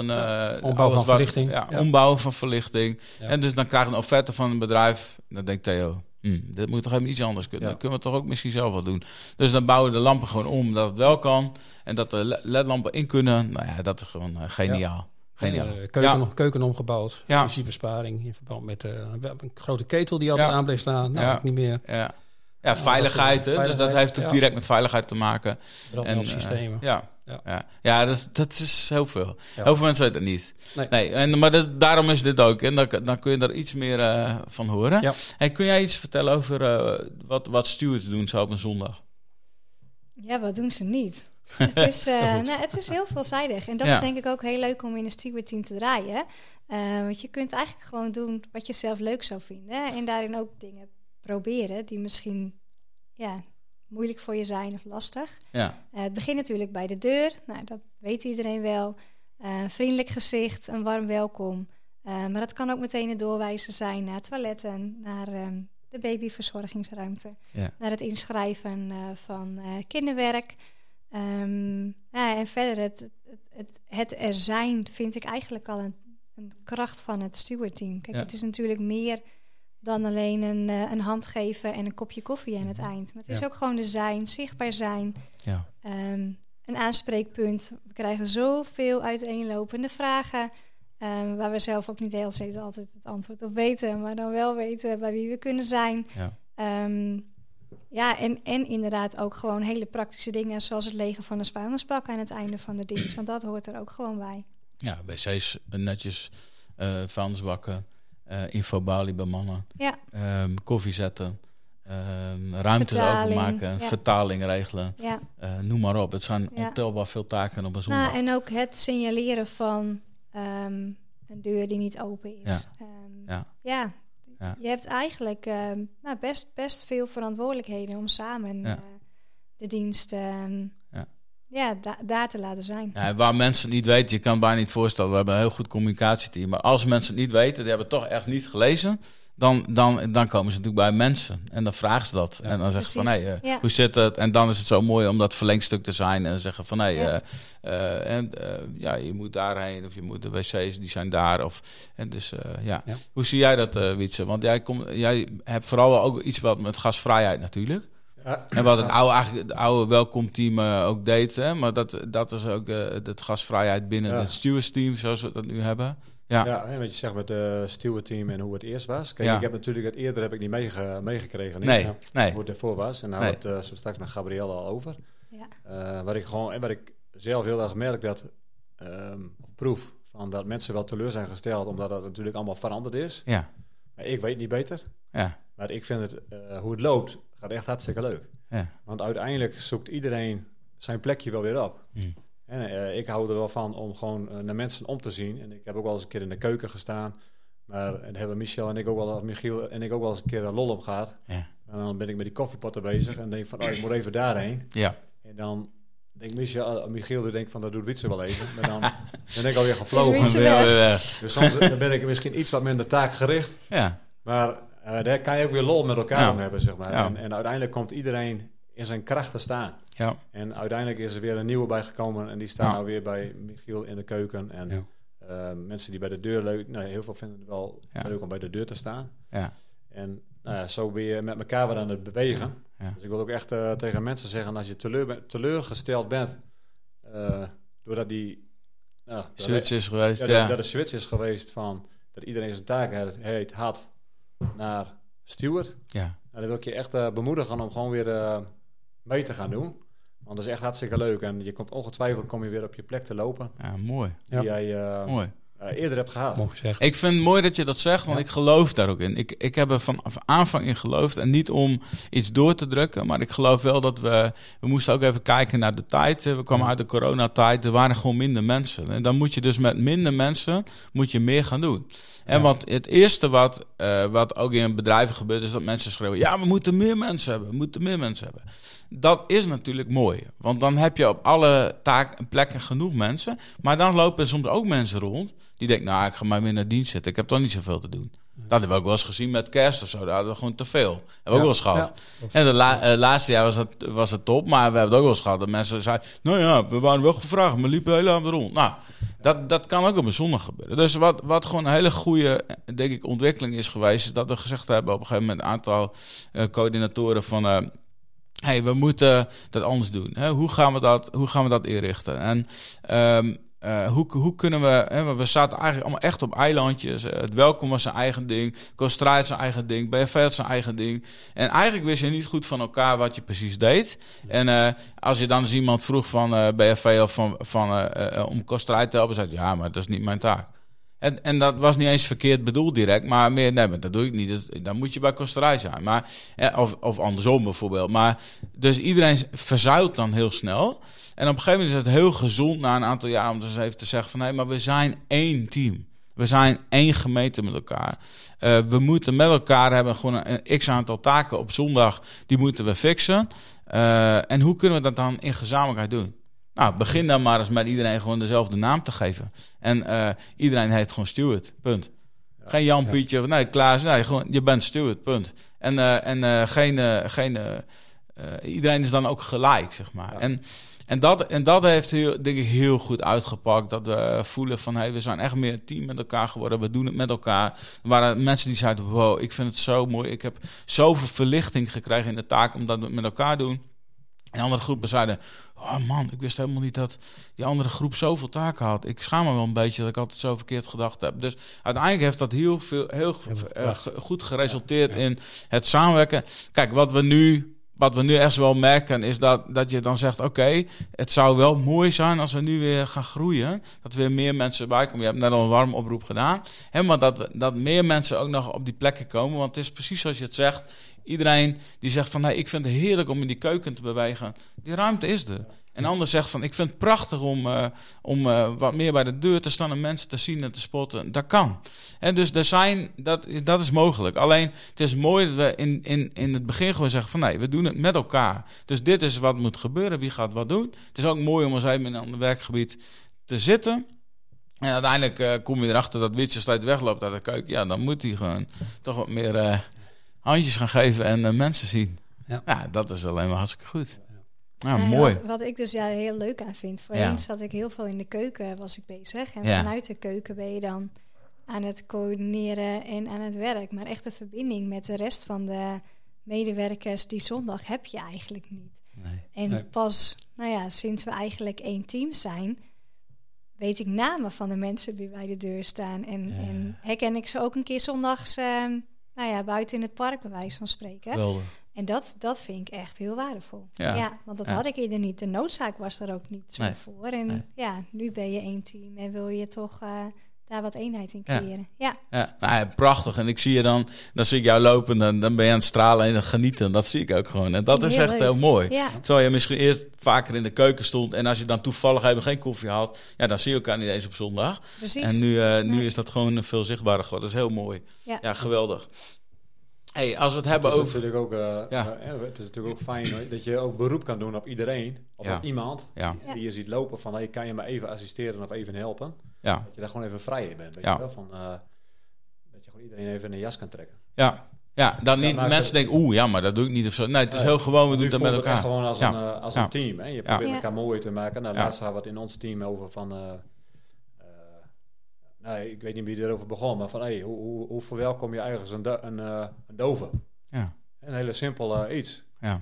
Ombouw van wat- verlichting. Ja, ombouwen van verlichting. En dus dan krijg je een offerte van een bedrijf. Dan denkt Theo, hm, dit moet toch even iets anders kunnen. Ja. Dan kunnen we toch ook misschien zelf wat doen. Dus dan bouwen we de lampen gewoon om dat het wel kan. En dat de le- ledlampen in kunnen. Nou ja, dat is gewoon eh, geniaal. Geniaal. Eh, keuken, Ja. keuken omgebouwd. Ja. Energiebesparing in verband met hebben een grote ketel die altijd aan bleef staan. Nou, niet meer. Ja. Ja, veiligheid. hè. Dus dat heeft ook ja. direct met veiligheid te maken. En, eh, Brandmelsystemen. ja, Ja. ja. dat, dat is heel veel. Ja. Heel veel mensen weten het niet. Nee. Nee, en, maar dat, daarom is dit ook. En dan, dan kun je er iets meer eh, van horen. Ja. Hey, kun jij iets vertellen over eh, wat, wat stewards doen zo op een zondag? Ja, wat doen ze niet? Het is, eh, nou, het is heel veelzijdig. En dat Ja. is denk ik ook heel leuk om in een stewardteam te draaien. Eh, want je kunt eigenlijk gewoon doen wat je zelf leuk zou vinden. En daarin ook dingen proberen die misschien ja, moeilijk voor je zijn of lastig. Ja, Eh, het begint natuurlijk bij de deur. Nou, dat weet iedereen wel. Eh, vriendelijk gezicht, een warm welkom. Eh, maar dat kan ook meteen een doorwijzer zijn naar toiletten, naar ehm, de babyverzorgingsruimte, Ja. naar het inschrijven van kinderwerk. Ehm, ja, en verder, het, het, het, het er zijn vind ik eigenlijk al een, een kracht van het stewardteam. Kijk, Ja. het is natuurlijk meer dan alleen een, eh, een hand geven en een kopje koffie aan het Mhm. eind. Maar het is Ja. ook gewoon de zijn, zichtbaar zijn. Ja. Ehm, een aanspreekpunt. We krijgen zoveel uiteenlopende vragen. ehm, waar we zelf ook niet heel steeds altijd het antwoord op weten. Maar dan wel weten bij wie we kunnen zijn. Ja. Ehm, ja, en, en inderdaad ook gewoon hele praktische dingen. Zoals het legen van een vuilnisbak aan het einde van de dienst. Want dat hoort er ook gewoon bij. Ja, wc's netjes, vuilnisbakken, eh infobalie bij mannen, Ja, ehm, koffie zetten, ehm, ruimte Vertaling, openmaken, ja. vertaling regelen, ja. eh, noem maar op. Het zijn Ja. ontelbaar veel taken op een zondag. Nou, en ook het signaleren van ehm, een deur die niet open is. Ja. Ja. ja. Ja. je hebt eigenlijk nou, best, best veel verantwoordelijkheden om samen eh, de dienst Ja. da- daar te laten zijn. Ja, waar mensen het niet weten, je kan het bijna niet voorstellen. We hebben een heel goed communicatieteam. Maar als mensen het niet weten, die hebben het toch echt niet gelezen. Dan, dan, dan komen ze natuurlijk bij mensen. En dan vragen ze dat. Ja. En dan zeggen ze van, hé, eh, Ja. hoe zit het? En dan is het zo mooi om dat verlengstuk te zijn. En zeggen van, hé, Ja. eh, eh, en, ja, je moet daarheen. Of je moet de wc's, die zijn daar. Of, en dus, eh, ja. Ja. Hoe zie jij dat, eh Wietse? Want jij, komt jij hebt vooral ook iets wat met gasvrijheid natuurlijk. Ja, En wat het oude, eigenlijk het oude welkomteam eh, ook deed. Hè? Maar dat, dat is ook eh het gasvrijheid binnen Ja. het stewardsteam, zoals we dat nu hebben. Ja, Ja, en wat je zegt met het stewardteam en hoe het eerst was. Kijk, Ja. ik heb natuurlijk het eerder heb ik niet meege, meegekregen. nee. Hoe het ervoor was. En daar Nee. hadden we het eh, zo straks met Gabrielle al over. Ja. Eh, wat ik gewoon, en wat ik zelf heel erg merk dat, ehm, of proef, van dat mensen wel teleur zijn gesteld, omdat dat natuurlijk allemaal veranderd is. Ja, Maar ik weet niet beter. ja, Maar ik vind het, eh, hoe het loopt, gaat echt hartstikke leuk. ja. Want uiteindelijk zoekt iedereen zijn plekje wel weer op. Hm. En eh, ik hou er wel van om gewoon eh, naar mensen om te zien. En ik heb ook wel eens een keer in de keuken gestaan. Maar en hebben Michel en ik ook wel, of Michiel en ik ook wel eens een keer een lol op gehad. Ja. En dan ben ik met die koffiepotten bezig en denk van, oh, ik moet even daarheen. ja. En dan denk Michel, uh, Michiel, die denkt van, dat doet Witse wel even. Maar dan ben ik alweer gevlogen. Wietse Dan. Dus soms dan ben ik misschien iets wat minder taakgericht. Ja, Maar eh, daar kan je ook weer lol met elkaar Ja. om hebben, zeg maar. Ja. En, en uiteindelijk komt iedereen in zijn kracht te staan. ja, En uiteindelijk is er weer een nieuwe bijgekomen en die staan Ja. nou weer bij Michiel in de keuken. En eh, mensen die bij de deur leuk, nou, heel veel vinden het wel leuk om bij de deur te staan. ja, En nou ja, zo ben je met elkaar weer aan het bewegen. Dus ik wil ook echt eh, tegen mensen zeggen, als je teleur, teleurgesteld bent, doordat die... Nou, switch is geweest, ja, dat, dat de switch is geweest van dat iedereen zijn taak heet, had naar steward. Ja, Nou, dan wil ik je echt eh, bemoedigen om gewoon weer eh, mee te gaan doen. Want dat is echt hartstikke leuk. En je komt ongetwijfeld kom je weer op je plek te lopen. ja, mooi, Ja. Die jij eh, mooi. eh, eerder hebt gehad. Mooi gezegd. Ik vind het mooi dat je dat zegt, want ik geloof daar ook in. Ik, ik heb er vanaf aanvang in geloofd. En niet om iets door te drukken, maar ik geloof wel dat we... We moesten ook even kijken naar de tijd. We kwamen uit de coronatijd, er waren gewoon minder mensen. En dan moet je dus met minder mensen moet je meer gaan doen. En Ja. wat het eerste wat, eh, wat ook in bedrijven gebeurt, is dat mensen schreeuwen... Ja, we moeten meer mensen hebben, we moeten meer mensen hebben. Dat is natuurlijk mooi, want dan heb je op alle taak en plekken genoeg mensen. Maar dan lopen er soms ook mensen rond die denken, nou, ik ga maar weer naar dienst zitten. Ik heb toch niet zoveel te doen. Dat hebben we ook wel eens gezien met kerst of zo. Daar hadden we gewoon te veel. Hebben we ook wel eens gehad. En de la- eh, laatste jaar was het, was het top, maar we hebben het ook wel eens gehad. Dat mensen zeiden, nou ja, we waren wel gevraagd, maar liepen heel aan de rond. Nou, dat, dat kan ook op een zondag gebeuren. Dus wat, wat gewoon een hele goede, denk ik, ontwikkeling is geweest... is dat we gezegd hebben op een gegeven moment... een aantal eh, coördinatoren van... eh, hey, we moeten dat anders doen. Hè? Hoe, gaan we dat, hoe gaan we dat inrichten? En ehm, eh, hoe, hoe kunnen we... Hè, we zaten eigenlijk allemaal echt op eilandjes. Eh, Het welkom was zijn eigen ding. Kostrijd zijn eigen ding. Had zijn eigen ding. En eigenlijk wist je niet goed van elkaar wat je precies deed. En eh, als je dan eens iemand vroeg van eh BFV of van, van, om kostrijd te helpen... zei je, ja, maar dat is niet mijn taak. En, en dat was niet eens verkeerd bedoeld direct, maar meer, nee, maar dat doe ik niet. Dat- dan moet je bij kosterij zijn. Maar, of, of andersom bijvoorbeeld. Maar, dus iedereen verzuilt dan heel snel. En op een gegeven moment is het heel gezond na een aantal jaar om dus even te zeggen van nee, maar we zijn één team. We zijn één gemeente met elkaar. Eh, we moeten met elkaar hebben gewoon een, x aantal taken op zondag. Die moeten we fixen. Eh, en hoe kunnen we dat dan in gezamenlijkheid doen? Nou, begin dan maar eens met iedereen gewoon dezelfde naam te geven. En eh, iedereen heet gewoon Stuart, punt. Geen Jan Pietje, of nee, Klaas, nee, gewoon, je bent Stuart, punt. En, en geen, geen iedereen is dan ook gelijk, zeg maar. Ja. En, En dat, en dat heeft heel, denk ik heel goed uitgepakt. Dat we voelen van hey, we zijn echt meer een team met elkaar geworden. We doen het met elkaar. Er waren mensen die zeiden: Wow, ik vind het zo mooi. Ik heb zoveel verlichting gekregen in de taak omdat we het met elkaar doen. En andere groepen zeiden: Oh man, ik wist helemaal niet dat die andere groep zoveel taken had. Ik schaam me wel een beetje dat ik altijd zo verkeerd gedacht heb. Dus uiteindelijk heeft dat heel, veel, heel goed geresulteerd in het samenwerken. Kijk, wat we nu wat we nu echt wel merken is dat, dat je dan zegt: Oké, het zou wel mooi zijn als we nu weer gaan groeien. Dat weer meer mensen bij komen. Je hebt net al een warm oproep gedaan. Hè, maar dat, dat meer mensen ook nog op die plekken komen. Want het is precies zoals je het zegt. Iedereen die zegt van hey, ik vind het heerlijk om in die keuken te bewegen. Die ruimte is er. En ander zegt van ik vind het prachtig om, uh, om uh, wat meer bij de deur te staan en mensen te zien en te spotten. Dat kan. En dus er zijn, dat, dat is mogelijk. Alleen het is mooi dat we in, in, in het begin gewoon zeggen van nee, we doen het met elkaar. Dus dit is wat moet gebeuren, wie gaat wat doen. Het is ook mooi om eens even in een ander werkgebied te zitten. En uiteindelijk uh, kom je erachter dat Witjes tijd wegloopt uit de keuken. Ja, dan moet hij gewoon toch wat meer handjes gaan geven en mensen zien. Ja. ja, dat is alleen maar hartstikke goed. Ja, mooi. Wat, wat, ik dus ja, heel leuk aan vind. Voorheen ja. zat ik heel veel in de keuken, was ik bezig. En vanuit de keuken ben je dan aan het coördineren en aan het werk. Maar echt de verbinding met de rest van de medewerkers die zondag heb je eigenlijk niet. Nee. En pas, nou ja, sinds we eigenlijk één team zijn, weet ik namen van de mensen die bij de deur staan. En, en herken ik ze ook een keer zondags, uh, nou ja, buiten in het park, bij wijze van spreken. Geweldig. En dat, dat vind ik echt heel waardevol. Ja, want dat had ik eerder niet. De noodzaak was er ook niet zo voor. En ja, nu ben je één team en wil je toch uh, daar wat eenheid in creëren. Ja, ja. Nou, prachtig. En ik zie je dan, dan zie ik jou lopen en dan ben je aan het stralen en genieten. Dat zie ik ook gewoon. En dat is echt heel mooi. Terwijl je misschien eerst vaker in de keuken stond en als je dan toevallig even geen koffie had, ja, dan zie je elkaar niet eens op zondag. Precies. En nu, uh, nu is dat gewoon veel zichtbaarder geworden. Dat is heel mooi. Ja, geweldig. Hey, als we het hebben het over... Natuurlijk ook, uh, ja. uh, het is natuurlijk ook fijn dat je ook beroep kan doen op iedereen. Of ja. op iemand ja. die je ziet lopen van... Hey, kan je me even assisteren of even helpen? Ja. Dat je daar gewoon even vrij in bent. Weet je wel? Van, uh, dat je gewoon iedereen even in een jas kan trekken. Ja, ja dan niet mensen denken... Oeh, ja, maar dat doe ik niet of zo. Nee, het is heel gewoon, we doen het met elkaar. Het gewoon als, een, als een team. Hè? Je probeert elkaar mooi te maken. Nou, laatst hadden we het in ons team over van nee, ik weet niet wie erover begon, maar van hey, hoe, hoe, hoe verwelkom je eigenlijk een, do een, uh, een dove? Ja. Een hele simpel uh, iets. Ja.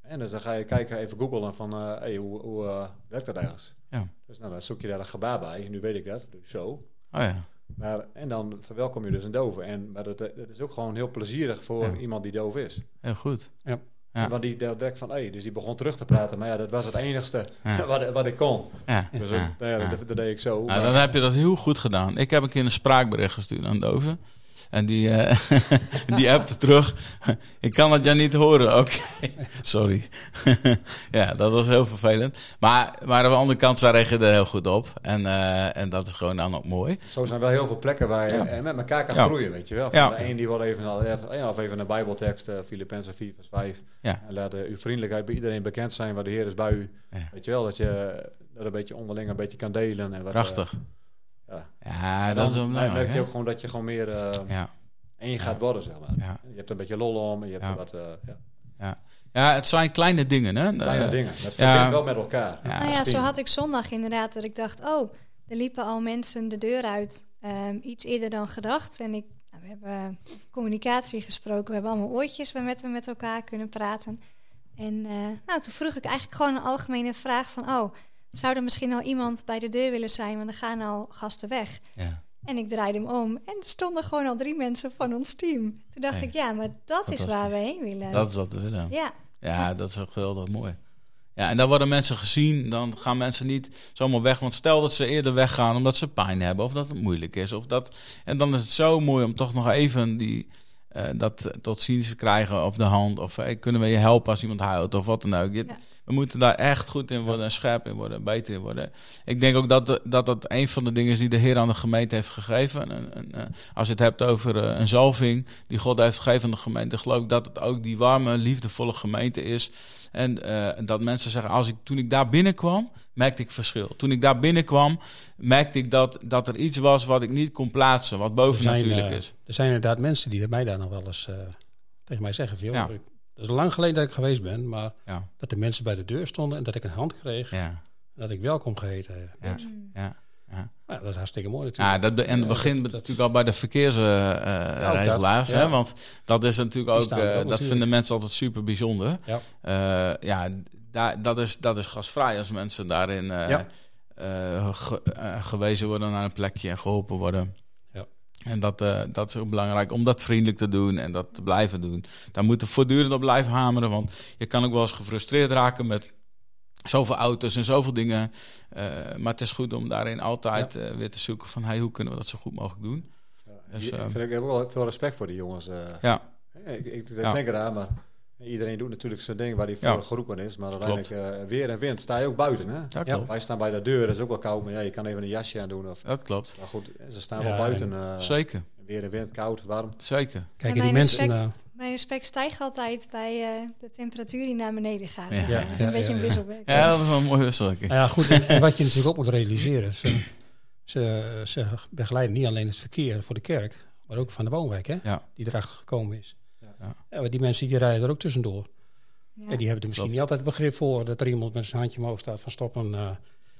En dus dan ga je kijken, even googlen van uh, hey, hoe, hoe werkt dat eigenlijk? Ja. Dus nou, dan zoek je daar een gebaar bij. Nu weet ik dat, dus zo. Oh ja. Maar, en dan verwelkom je dus een dove. En, maar dat, dat is ook gewoon heel plezierig voor iemand die doof is. Heel goed. Ja. Ja. Want die direct van, hey, dus die begon terug te praten. Maar ja, dat was het enigste wat, wat ik kon. Ja. Dus nou ja, dat, dat, deed ik zo. Dan heb je dat heel goed gedaan. Ik heb een keer een spraakbericht gestuurd aan Doven. En die, uh, die appte terug. ik kan het ja niet horen. Oké, sorry. ja, dat was heel vervelend. Maar, maar aan de andere kant, zij reageerde er heel goed op. En, uh, en dat is gewoon dan ook mooi. Zo zijn wel heel veel plekken waar je ja. met elkaar kan ja. groeien, weet je wel. Van ja. De een die wil even, of even een bijbeltekst, uh, Filippenzen 4 vers 5. Ja. En laat uw vriendelijkheid bij iedereen bekend zijn waar de Heer is bij u. Weet je wel, dat je dat een beetje onderling een beetje kan delen. En wat, Prachtig. Ja, ja dat is wel belangrijk. Dan merk je ook gewoon dat je gewoon meer uh, ja. één gaat worden, zeg maar. Ja. Je hebt een beetje lol om, je hebt wat... Uh, ja. Ja. ja, het zijn kleine dingen, hè? Kleine uh, dingen. Dat ja. wel met elkaar. Ja. Nou ja, zo had ik zondag inderdaad dat ik dacht... oh, er liepen al mensen de deur uit. Um, iets eerder dan gedacht. En ik, nou, we hebben communicatie gesproken. We hebben allemaal oortjes waarmee we met elkaar kunnen praten. En nou, toen vroeg ik eigenlijk gewoon een algemene vraag van... oh, zou er misschien al iemand bij de deur willen zijn, want er gaan al gasten weg. Ja. En ik draaide hem om en er stonden gewoon al drie mensen van ons team. Toen dacht ik, ja, maar dat is waar we heen willen. Dat is wat we willen. Ja, ja dat is ook geweldig mooi. Ja, en dan worden mensen gezien, dan gaan mensen niet zomaar weg. Want stel dat ze eerder weggaan omdat ze pijn hebben of dat het moeilijk is. Of dat, en dan is het zo mooi om toch nog even die, uh, dat tot ziens te krijgen of de hand. Of hey, kunnen we je helpen als iemand huilt of wat dan ook. Je, ja. We moeten daar echt goed in worden, scherp in worden, beter in worden. Ik denk ook dat dat, dat een van de dingen is die de Heer aan de gemeente heeft gegeven. En, en, eh, als je het hebt over uh, een zalving die God heeft gegeven aan de gemeente, geloof ik dat het ook die warme, liefdevolle gemeente is. En uh, dat mensen zeggen, als ik, toen ik daar binnenkwam, merkte ik verschil. Toen ik daar binnenkwam, merkte ik dat, dat er iets was wat ik niet kon plaatsen, wat boven natuurlijk is. Er zijn inderdaad mensen die mij daar nog wel eens tegen mij zeggen, joh, ja Dat is lang geleden dat ik geweest ben, maar Ja. dat de mensen bij de deur stonden en dat ik een hand kreeg. Ja. En dat ik welkom geheten Ja. werd. Ja. Ja, dat is hartstikke mooi Ja, natuurlijk. dat, be- en het Ja, begint dat- dat- natuurlijk al bij de verkeersregelaars. dat, ja. hè? Want dat is natuurlijk ook, eh, ook dat natuurlijk. vinden mensen altijd super bijzonder. Ja. Eh, ja, daar, dat, is, dat is gasvrij als mensen daarin eh, Ja. eh, ge- eh, gewezen worden naar een plekje en geholpen worden. En dat, eh, dat is ook belangrijk om dat vriendelijk te doen en dat te blijven doen. Daar moeten we voortdurend op blijven hameren, want je kan ook wel eens gefrustreerd raken met zoveel auto's en zoveel dingen. Eh, maar het is goed om daarin altijd eh, weer te zoeken van hey, hoe kunnen we dat zo goed mogelijk doen. Ja, Dus, ik, eh, vind, ik heb ook wel veel respect voor die jongens. Ja, ik, ik, ik Ja. denk eraan, maar iedereen doet natuurlijk zijn ding waar hij voor Ja. geroepen is. Maar uiteindelijk eh, weer en wind sta je ook buiten. Hè? dat Ja. klopt. Wij staan bij de deur, dat is ook wel koud, maar ja, je kan even een jasje aan doen. Of, Dat klopt. maar goed, ze staan Ja, wel buiten. eh, Zeker, weer en wind, koud, warm. zeker. Kijk, die mijn mensen... respect- eh, Mijn respect stijgt altijd bij eh, de temperatuur die naar beneden gaat. Ja. Dat is ja, een beetje ja, een wisselwerk. Ja, dat is wel een mooie wisselwerking. Nou ja, goed. En, en wat je natuurlijk ook moet realiseren. Ze, ze, ze begeleiden niet alleen het verkeer voor de kerk, maar ook van de woonwijk, hè? Ja. Die erachter gekomen is. Ja. Ja. Ja, maar die mensen die rijden er ook tussendoor. Ja. En die hebben er misschien Klopt. niet altijd begrip voor dat er iemand met zijn handje omhoog staat van stoppen. eh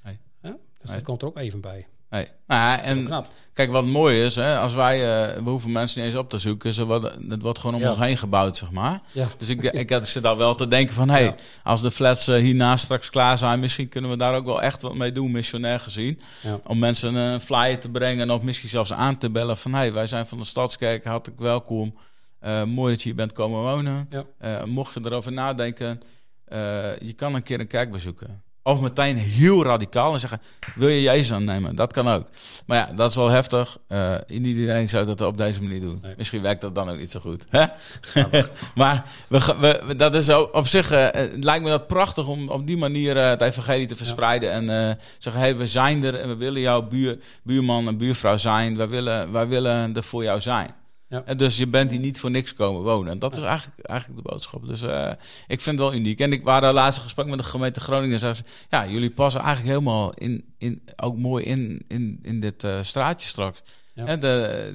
Nee. hè? Dus Nee. dat komt er ook even bij. Nee. Nou, ja, en Knap. kijk, wat mooi is, hè, als wij, eh, we hoeven mensen niet eens op te zoeken, ze worden, het wordt gewoon om Ja. ons heen gebouwd, zeg maar. Ja. Dus ik, ik had zit daar wel te denken van, hé, hey, Ja. als de flats eh, hierna straks klaar zijn, misschien kunnen we daar ook wel echt wat mee doen, missionair gezien. Ja. Om mensen een flyer te brengen of misschien zelfs aan te bellen van, hé, hey, wij zijn van de Stadskerk, hartelijk welkom. Eh, mooi dat je hier bent komen wonen. Ja. Eh, mocht je erover nadenken, eh, je kan een keer een kerk bezoeken. Of meteen heel radicaal en zeggen, wil je Jezus aannemen? Dat kan ook. Maar ja, dat is wel heftig. Niet iedereen zou dat op deze manier doen. Nee. Misschien werkt dat dan ook niet zo goed. Hè? maar we, dat is op zich het lijkt me dat prachtig om op die manier het evangelie te verspreiden. En zeggen, hey, we zijn er en we willen jouw buur, buurman en buurvrouw zijn. Wij willen, wij willen er voor jou zijn. Ja. En dus je bent hier niet voor niks komen wonen. En dat is eigenlijk, eigenlijk de boodschap. Dus eh, ik vind het wel uniek. En ik waren laatst in gesprek met de gemeente Groningen. En zei ze, ja, jullie passen eigenlijk helemaal in, in, ook mooi in, in, in dit eh, straatje straks. Ja. Hè, de,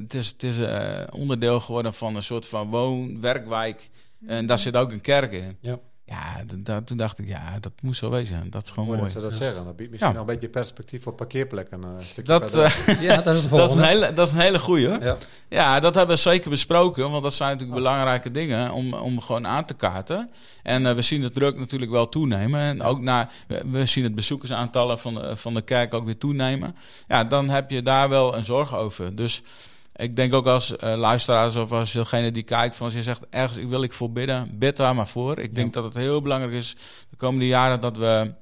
het is, het is eh, onderdeel geworden van een soort van woon-werkwijk. En daar zit ook een kerk in. Ja. Ja, toen dacht ik, ja, dat moest zo wezen. Dat is gewoon Mooi mooi. dat ze dat Ja. zeggen. Dat biedt misschien Ja. nog een beetje perspectief voor parkeerplekken. eh, Een stukje Dat, verder. eh, Ja, dat is het dat, is een volgende. hele, dat is een hele goeie. Ja. Ja, dat hebben we zeker besproken, want dat zijn natuurlijk belangrijke dingen om, om gewoon aan te kaarten. En eh, we zien de druk natuurlijk wel toenemen. En ook naar, we, we zien het bezoekersaantallen van de, van de kerk ook weer toenemen. Ja, dan heb je daar wel een zorg over. Dus ik denk ook als eh, luisteraars of als degene die kijkt, van als je zegt ergens ik wil ik voor bidden, bid daar maar voor. Ik denk dat het heel belangrijk is de komende jaren dat we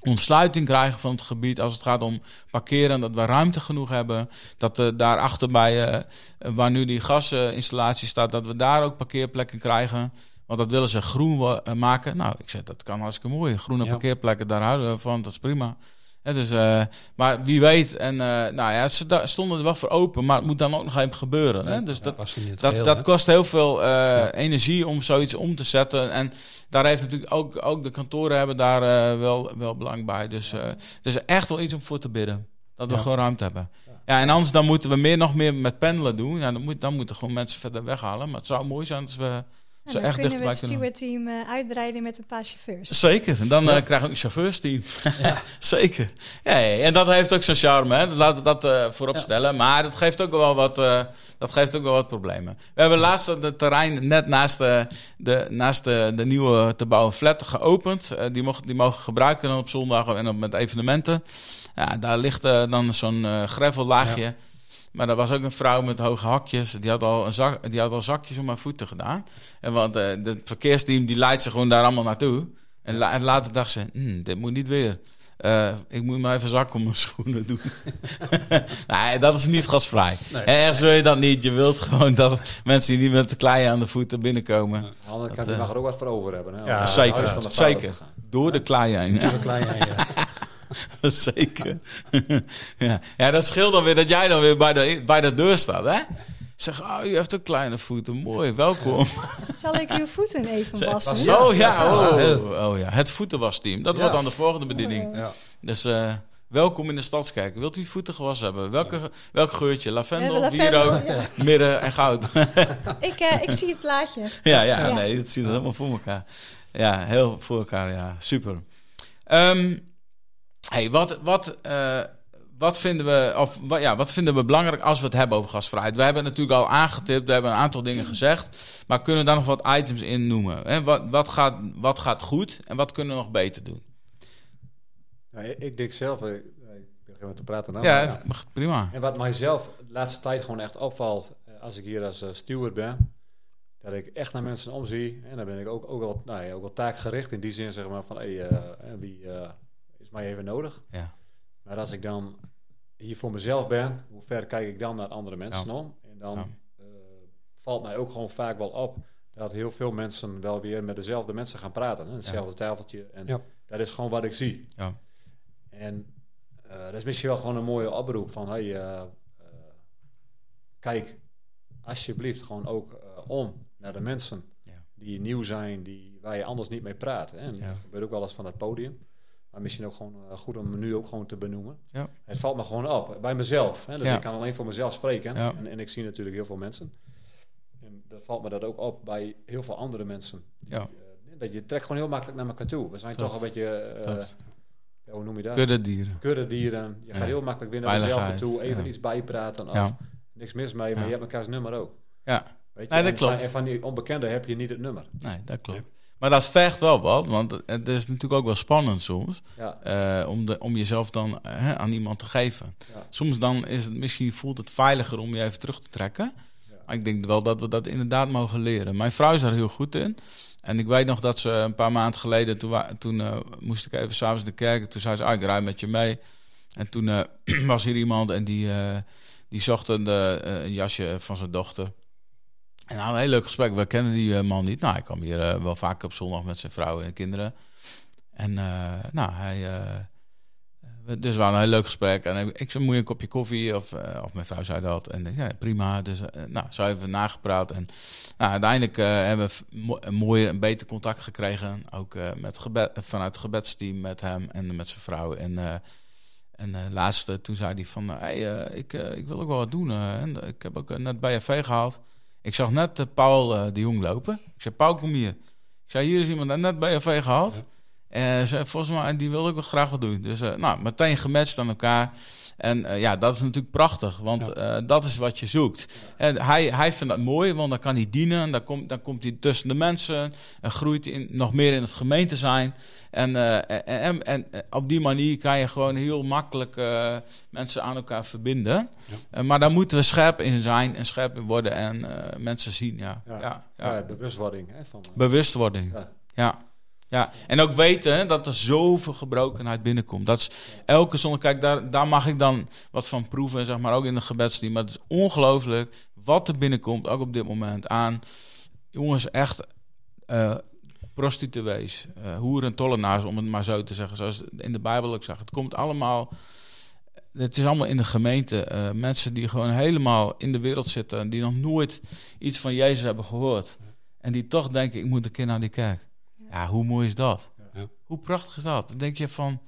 ontsluiting krijgen van het gebied als het gaat om parkeren, dat we ruimte genoeg hebben, dat er daarachter bij eh, waar nu die gasinstallatie staat, dat we daar ook parkeerplekken krijgen. Want dat willen ze groen eh, maken. Nou, ik zeg dat kan hartstikke mooi. Groene Ja. parkeerplekken, daar houden we van. Dat is prima. Dus, eh, maar wie weet, en eh, nou ja, ze stonden er wel voor open, maar het moet dan ook nog even gebeuren. Hè? Dus Ja, dat, dat, geheel, dat hè? kost heel veel eh, energie om zoiets om te zetten. En daar heeft natuurlijk ook, ook de kantoren hebben daar wel, wel belang bij. Dus het is echt wel iets om voor te bidden. Dat we gewoon ruimte hebben. Ja, en anders dan moeten we meer, nog meer met pendelen doen. Ja, dan, moet, dan moeten gewoon mensen verder weghalen. Maar het zou mooi zijn als we Dan echt kunnen we het stewardteam eh uitbreiden met een paar chauffeurs. Zeker. En dan Ja. eh, krijgen we ook een chauffeursteam. Zeker. Ja, ja, en dat heeft ook zijn charme. Hè. Laten we dat eh voorop Ja. stellen. Maar dat geeft ook wel wat, eh, dat geeft ook wel wat problemen. We hebben laatst het terrein net naast de, de, naast de, de nieuwe te bouwen flat geopend. Eh, die, mogen, die mogen gebruiken dan op zondag en op met evenementen. Ja, daar ligt eh, dan zo'n eh gravellaagje. Maar er was ook een vrouw met hoge hakjes. Die had al, een zak, die had al zakjes om haar voeten gedaan. En want eh het verkeersteam die leidt ze gewoon daar allemaal naartoe. En, la- en later dacht ze, "Hmm, dit moet niet weer. Eh, ik moet maar even zak om mijn schoenen doen. nee, dat is niet gasvrij. Nee. En ergens wil je dat niet. Je wilt gewoon dat mensen die niet met de kleien aan de voeten binnenkomen. Dat, kant, je mag er ook wat voor over hebben. Hè, Ja, zeker, huis van de zeker. te gaan. Door de klei heen. Ja. Zeker. ja. ja, dat scheelt dan weer dat jij dan weer bij de, bij de deur staat, hè? Zeg, oh, u heeft ook kleine voeten. Mooi, welkom. Zal ik uw voeten even Zeg- wassen? Ja. Oh ja, Ja, oh, oh ja, het voetenwasteam. Dat Ja. wordt dan de volgende bediening. Ja. Dus eh, Welkom in de Stadskerk. Wilt u voeten gewassen hebben? Welke, welk geurtje? We Lavendel, lavendel, wierook, ja. mirre en goud. ik, eh, ik zie het plaatje. ja, ja, Ja. nee, dat ziet er helemaal voor elkaar. Ja, heel voor elkaar, ja. Super. Ehm, hey, wat, wat, eh, wat, vinden we, of, wa- ja, wat vinden we belangrijk als we het hebben over gastvrijheid? We hebben het natuurlijk al aangetipt, we hebben een aantal dingen gezegd. Maar kunnen we daar nog wat items in noemen? Hè? Wat, wat, gaat, wat gaat goed en wat kunnen we nog beter doen? Nou, ik, denk zelf, eh, ik begin met te praten nou. ja, mag prima. En wat mijzelf de laatste tijd gewoon echt opvalt, eh, als ik hier als steward ben, dat ik echt naar mensen omzie. En dan ben ik ook, ook, wel, nou ja, ook wel taakgericht in die zin, zeg maar, van hey, wie mij even nodig? Ja. Maar als ik dan hier voor mezelf ben, hoe ver kijk ik dan naar andere mensen Ja. om? En dan Ja. eh, valt mij ook gewoon vaak wel op dat heel veel mensen wel weer met dezelfde mensen gaan praten. Hè? Hetzelfde tafeltje. En Ja. dat is gewoon wat ik zie. Ja. En eh, dat is misschien wel gewoon een mooie oproep van, hey, eh, kijk alsjeblieft gewoon ook om naar de mensen Ja. die nieuw zijn, die, waar je anders niet mee praat. Hè? En Ja. dat gebeurt ook wel eens van het podium. Maar misschien ook gewoon eh, goed om nu ook gewoon te benoemen. Ja. Het valt me gewoon op, bij mezelf. Hè? Dus Ja. ik kan alleen voor mezelf spreken. Ja. En, en ik zie natuurlijk heel veel mensen. En dat valt me dat ook op bij heel veel andere mensen. Ja. Eh, dat je trekt gewoon heel makkelijk naar elkaar toe. We zijn Klopt. toch een beetje, eh, Klopt. ja, hoe noem je dat? Kudde dieren. Kuddedieren. Je gaat heel makkelijk weer naar jezelf toe. Even iets bijpraten. Of Ja. niks mis mee, maar je hebt elkaars nummer ook. Ja, Weet je? Nee, dat En klopt. Van, en van die onbekende heb je niet het nummer. nee, dat klopt. Maar dat vergt wel wat, want het is natuurlijk ook wel spannend soms. Ja. eh, om, de, om jezelf dan hè, aan iemand te geven. Ja. Soms dan is het misschien voelt het veiliger om je even terug te trekken. Ja. Maar ik denk wel dat we dat inderdaad mogen leren. Mijn vrouw is daar heel goed in. En ik weet nog dat ze een paar maanden geleden, toen, toen eh, moest ik even s'avonds de kerk. Toen zei ze, ah, ik rijd met je mee. En toen eh, was hier iemand en die, die zocht een, een jasje van zijn dochter. En hadden een heel leuk gesprek. We kennen die eh, man niet. Nou, hij kwam hier eh, wel vaak op zondag met zijn vrouw en kinderen. En eh, nou, hij... dus we een heel leuk gesprek. En ik zei, moet je een kopje koffie? Of, of mijn vrouw zei dat. En ja, prima. Dus nou, zo hebben we nagepraat. En nou, uiteindelijk hebben we een mooier en beter contact gekregen. Ook met gebed, vanuit het gebedsteam met hem en met zijn vrouw. En, en laatste, toen zei hij van... Hey, ik, ik wil ook wel wat doen. en ik heb ook net bij FV gehaald. Ik zag net eh, Paul eh, de Jong lopen. Ik zei, Paul, kom hier. Ik zei, hier is iemand net bij FV gehaald. En ze, volgens mij, die wil ik wel graag wat doen. Dus eh, nou, meteen gematcht aan elkaar. En eh, ja, dat is natuurlijk prachtig, want eh, dat is wat je zoekt. En hij, hij vindt dat mooi, want dan kan hij dienen. En dan, komt dan komt hij tussen de mensen en groeit in, nog meer in het gemeente zijn. En, eh, en, en, en, eh, op die manier kan je gewoon heel makkelijk eh, mensen aan elkaar verbinden. Eh, maar daar moeten we scherp in zijn en scherp in worden en eh, mensen zien. Ja. Ja. Ja, ja. Ja, bewustwording. Hè, van, eh, Bewustwording. Ja. Ja. En ook weten dat er zoveel gebrokenheid binnenkomt. Dat is elke zondag. Kijk, daar, daar mag ik dan wat van proeven, zeg maar, ook in de gebedsteam. Maar het is ongelooflijk wat er binnenkomt, ook op dit moment, aan jongens echt eh prostituees, eh hoeren en tollenaars, om het maar zo te zeggen. Zoals in de Bijbel ook zegt. Het komt allemaal... Het is allemaal in de gemeente. eh, mensen die gewoon helemaal in de wereld zitten. Die nog nooit iets van Jezus hebben gehoord. En die toch denken, ik moet een keer naar die kerk. Ja, hoe mooi is dat? Ja. Hoe prachtig is dat? Dan denk je van,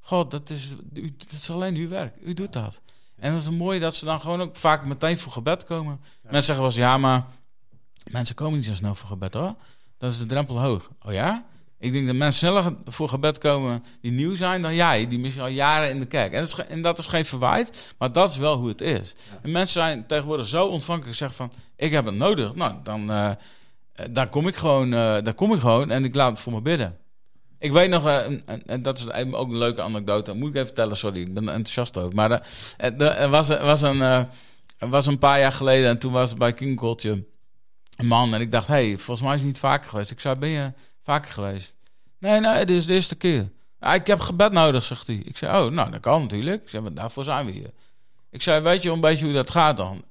god, dat is, u, dat is alleen uw werk. U doet dat. En dat is mooi dat ze dan gewoon ook vaak meteen voor gebed komen. Mensen zeggen wel eens, ja, maar mensen komen niet zo snel voor gebed hoor. Dan is de drempel hoog. Oh ja? Ik denk dat mensen sneller voor gebed komen die nieuw zijn dan jij, die misschien al jaren in de kerk. En dat is, en dat is geen verwijt, maar dat is wel hoe het is. En mensen zijn tegenwoordig zo ontvankelijk, zeggen van, ik heb het nodig. Nou, dan, eh, eh, dan kom ik gewoon, eh dan kom ik gewoon en ik laat het voor me bidden. Ik weet nog, eh, en, dat is ook een leuke anekdote. Moet ik even vertellen, sorry, ik ben enthousiast ook. Maar er, was, was, een, was een paar jaar geleden en toen was er bij King een man. En ik dacht, hey, volgens mij is het niet vaker geweest. Ik zei, ben je vaker geweest? Nee, nee, dit is de eerste keer. Ja, ik heb gebed nodig, zegt hij. Ik zei, oh, nou, dat kan natuurlijk. Ik maar daarvoor zijn we hier. Ik zei, weet je een beetje hoe dat gaat dan?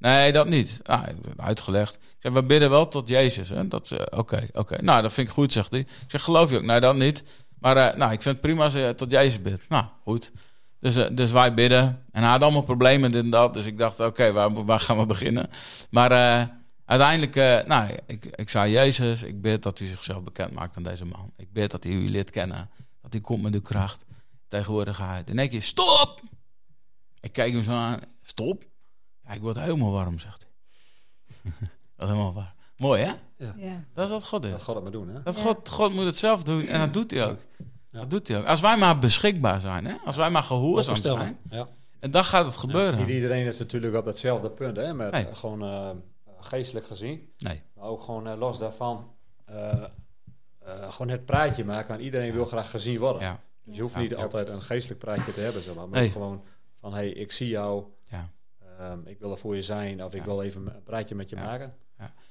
Nee, dat niet. Nou, uitgelegd. Ik zei, we bidden wel tot Jezus. Dat oké, oké. Nou, dat vind ik goed, zegt hij. Ik zeg, geloof je ook? Nee, dat niet. Maar eh, nou, ik vind het prima als je tot Jezus bidt. Nou, goed. Dus, eh, dus wij bidden. En hij had allemaal problemen, dit en dat. Dus ik dacht, oké, waar, waar gaan we beginnen? Maar eh, uiteindelijk, nou, ik, ik zei, Jezus, ik bid dat u zichzelf bekend maakt aan deze man. Ik bid dat hij u leert kennen. Dat hij komt met uw kracht. tegenwoordigheid. In één keer, stop! Ik kijk hem zo aan, stop? Ja, ik word helemaal warm, zegt hij. helemaal warm. Mooi, hè? Ja. Dat is wat God is. Dat gaat het maar doen, hè? Dat Ja. God, God moet het zelf doen en dat doet hij ook. Ja. Dat doet hij ook. Als wij maar beschikbaar zijn, hè? als wij maar gehoorzaam zijn, Ja. en dan gaat het gebeuren. Niet iedereen is natuurlijk op datzelfde punt, hè? Met Nee. eh, gewoon eh, geestelijk gezien. Nee. Maar ook gewoon eh, los daarvan. eh, eh, gewoon het praatje maken. En iedereen wil graag gezien worden. Ja. Dus je hoeft Ja. niet Ja. altijd een geestelijk praatje te hebben, zeg maar. Maar Nee. gewoon van, hey, ik zie jou. Ja. Ehm, ik wil er voor je zijn. Of ik Ja. wil even een praatje met je Ja. maken.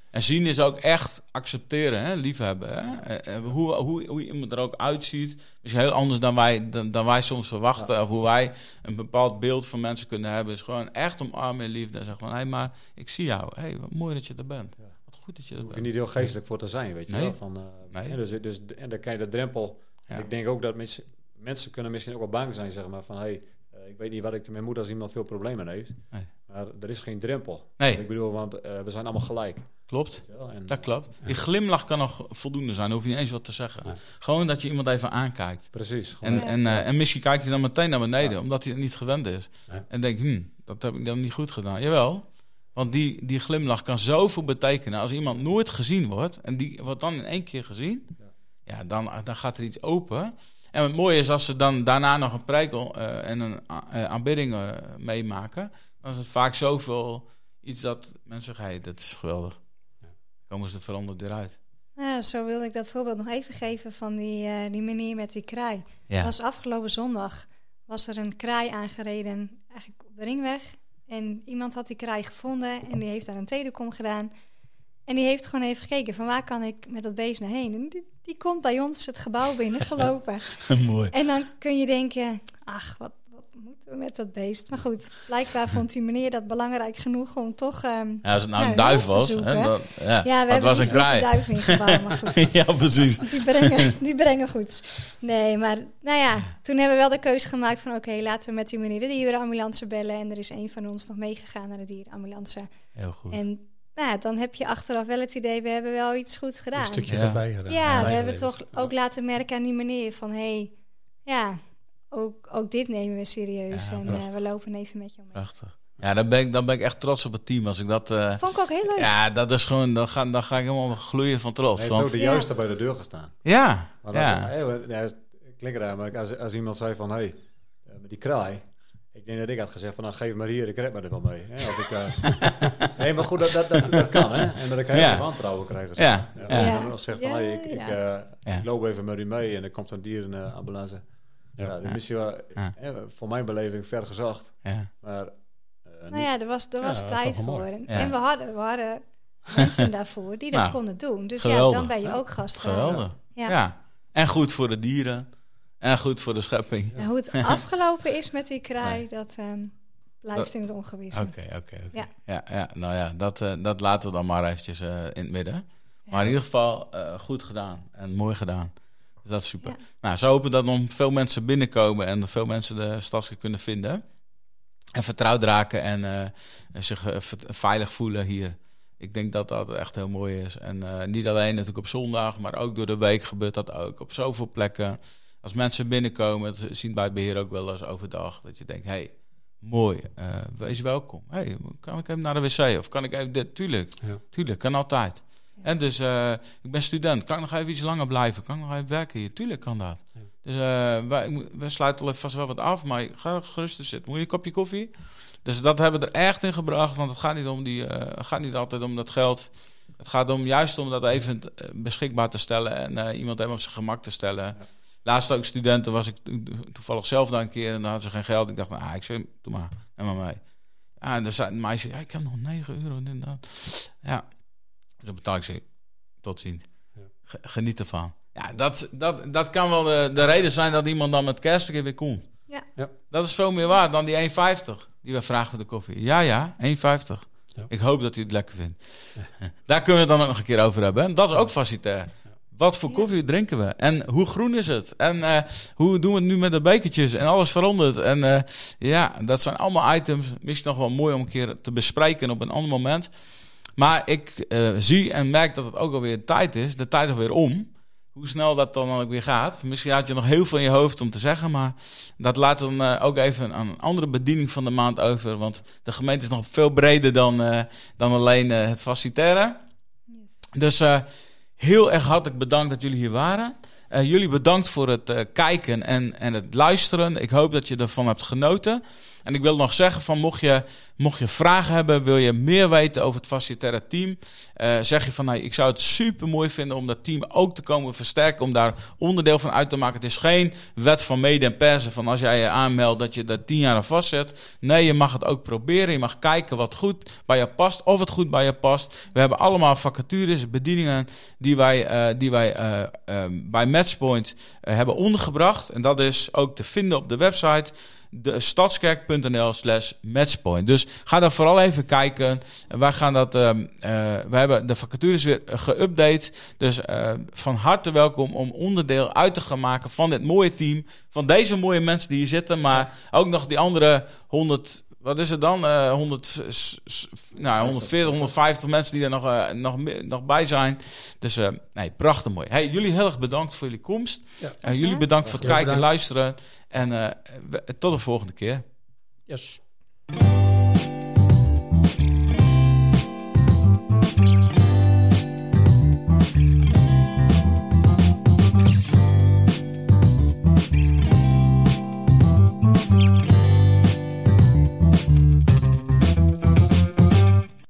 En zien is ook echt accepteren, hè? liefhebben. Hè? Eh, eh, Hoe, hoe, hoe iemand er ook uitziet. is heel anders dan wij, dan, dan wij soms verwachten. Of hoe wij een bepaald beeld van mensen kunnen hebben. Is gewoon echt omarmen in liefde. En zeggen van, hé, maar ik zie jou. Hé, wat mooi dat je er bent. Ja. Wat goed dat je er hoef je bent. niet heel geestelijk voor te zijn, weet je Nee. wel. Van, eh, Nee. dus, dus, en dan kan je de drempel... Ja. Ik denk ook dat mensen, mensen kunnen misschien ook wel bang zijn, zeg maar. Van, hey, ik weet niet wat ik ermee moet als iemand veel problemen heeft. Nee. Maar er is geen drempel. Nee, Ik bedoel, want eh, we zijn allemaal gelijk. klopt. En, Dat klopt. Die glimlach kan nog voldoende zijn. Hoef je niet eens wat te zeggen. Gewoon dat je iemand even aankijkt. Precies. gewoon En, en, eh, en misschien kijkt hij dan meteen naar beneden, Ja. omdat hij het niet gewend is. En denkt, hm, dat heb ik dan niet goed gedaan. Jawel, want die, die glimlach kan zoveel betekenen. Als iemand nooit gezien wordt en die wordt dan in één keer gezien, Ja. ja, dan, dan gaat er iets open. En het mooie is als ze dan daarna nog een prekel eh, en een a- eh, aanbidding eh, meemaken, dan is het vaak zoveel iets dat mensen zeggen, hey, dat is geweldig. Ja. Komen ze veranderd eruit. Ja, zo wilde ik dat voorbeeld nog even geven van die, eh, die meneer met die kraai. Ja. was afgelopen zondag was er een kraai aangereden, eigenlijk op de ringweg. En iemand had die kraai gevonden en die heeft daar een telecom gedaan. En die heeft gewoon even gekeken van waar kan ik met dat beest naar heen. En die, die komt bij ons het gebouw binnengelopen. Mooi. en dan kun je denken, ach, wat, wat moeten we met dat beest? Maar goed, blijkbaar vond die meneer dat belangrijk genoeg om toch... ehm, Ja, als het nou een Nou, duif hulp te was, hè, dan, ja, ja, we het hebben was een dus de kraai. duif ingebouwd, maar goed. ja, precies. Die brengen, die brengen goed. Nee, maar nou ja, toen hebben we wel de keuze gemaakt van... oké, laten we met die meneer de dierenambulance bellen. En er is een van ons nog meegegaan naar de dierenambulance. Heel goed. En nou ja, dan heb je achteraf wel het idee... we hebben wel iets goeds Een gedaan. stukje Ja. erbij gedaan. ja, we hebben toch ook laten merken aan die meneer van... hé, hey, ja, ook, ook dit nemen we serieus. Ja, en eh, we lopen even met je mee. Prachtig. Ja, dan ben, ik, dan ben ik echt trots op het team. Als ik dat... eh, Vond ik ook heel leuk. ja, dat is gewoon... Dan ga, dan ga ik helemaal gloeien van Hij trots. heeft Want, ook de Ja. juiste bij de deur gestaan. ja, Want als, ja. hey, klinkt raar, maar als, als iemand zei van... Hey, eh, met die kraai... Ik denk dat ik had gezegd van... Nou, geef maar hier, ik red me er wel mee. Hè? Ik, eh, nee, maar goed, dat, dat, dat, dat kan, hè. En dat ik heel Ja. veel wantrouwen krijg. Ja, Ja, ja. Als je Ja. dan wel zegt van... Ja, Hey, ik, eh, Ja. ik loop even met u mee en er komt een dierenambulance. Ja, Ja. dat is wel, Ja. hè, voor mijn beleving ver gezocht. ja. Maar eh, Nou ja, er was, er was tijd voor. En, Ja. en we hadden, we hadden mensen daarvoor die dat Nou, konden doen. Dus geweldig. ja, dan ben je ook gastvrouw. Geweldig. Ja. Ja. En goed voor de dieren. En goed voor de schepping. En hoe het afgelopen is met die kraai, dat ehm, blijft in het ongewisse. Oké, oké. Ja. Ja, ja, nou ja, dat, eh, dat laten we dan maar eventjes eh, in het midden. Maar in ieder geval eh, goed gedaan en mooi gedaan. Dus dat is super. Nou, zo hopen dat nog veel mensen binnenkomen en veel mensen de stadskeer kunnen vinden. En vertrouwd raken en zich veilig voelen hier. Ik denk dat dat echt heel mooi is. En niet alleen natuurlijk op zondag, maar ook door de week gebeurt dat ook. Op zoveel plekken. Als mensen binnenkomen, dat zien bij het beheer ook wel eens overdag. Dat je denkt, hé, hey, mooi, eh, wees welkom. Hey, kan ik even naar de wc? Of kan ik even dit? Tuurlijk, Ja. tuurlijk, kan altijd. En dus, eh, ik ben student. Kan ik nog even iets langer blijven? Kan ik nog even werken hier? Tuurlijk kan dat. Ja. Dus eh, wij, we sluiten al even vast wel wat af, maar ga gerust zitten. Moet je een kopje koffie? Dus dat hebben we er echt in gebracht, want het gaat niet, om die, gaat niet altijd om dat geld. Het gaat om juist om dat even beschikbaar te stellen en iemand even op zijn gemak te stellen. Laatst ook studenten was ik to- toevallig zelf daar een keer en dan hadden ze geen geld. Ik dacht, nou, ah, ik zeg, doe maar, maar mee. Ja, en dan zei een meisje, ja, ik heb nog 9 euro. En dat. Ja, dus dan betaal ik ze, tot ziens. Geniet ervan. Ja, dat, dat, dat kan wel de, de reden zijn dat iemand dan met kerst een keer weer komt. Ja. Ja. Dat is veel meer waard dan die 1,50 die we vragen voor de koffie. Ja, ja, 1,50. Ja. Ik hoop dat u het lekker vindt. Daar kunnen we het dan ook nog een keer over hebben. hè. Dat is ook facilitair. Wat voor koffie drinken we? En hoe groen is het? En eh, hoe doen we het nu met de bekertjes? En alles verandert. En eh, ja, dat zijn allemaal items. Misschien nog wel mooi om een keer te bespreken op een ander moment. Maar ik eh, zie en merk dat het ook alweer tijd is. De tijd is alweer om. hoe snel dat dan ook weer gaat. Misschien had je nog heel veel in je hoofd om te zeggen, maar dat laat dan ook even aan een andere bediening van de maand over. Want de gemeente is nog veel breder dan, dan alleen het faciliteren. Yes. Dus heel erg hartelijk bedankt dat jullie hier waren. jullie bedankt voor het kijken en, en het luisteren. Ik hoop dat je ervan hebt genoten. En ik wil nog zeggen van mocht je, mocht je vragen hebben, wil je meer weten over het facilitaire team, uh, zeg je van nou, ik zou het super mooi vinden om dat team ook te komen versterken, om daar onderdeel van uit te maken. Het is geen wet van mede en persen van als jij je aanmeldt dat je dat tien jaar aan vastzet. Nee, je mag het ook proberen. Je mag kijken wat goed bij je past, of het goed bij je past. We hebben allemaal vacatures, bedieningen die wij, uh, die wij uh, bij Matchpoint hebben ondergebracht. En dat is ook te vinden op de website de stadskerk.nl slash matchpoint. Dus ga daar vooral even kijken. Wij gaan dat, uh, uh, we hebben de vacatures weer geüpdate. Dus uh, van harte welkom om onderdeel uit te gaan maken van dit mooie team. Van deze mooie mensen die hier zitten. Maar ook nog die andere 100 wat is het dan? Uh, 100, nou, 140, 150 mensen die er nog, uh, nog, nog bij zijn. Dus uh, nee, prachtig mooi. Hey, jullie heel erg bedankt voor jullie komst. Ja. jullie bedankt voor het kijken en luisteren. En tot de volgende keer. Yes.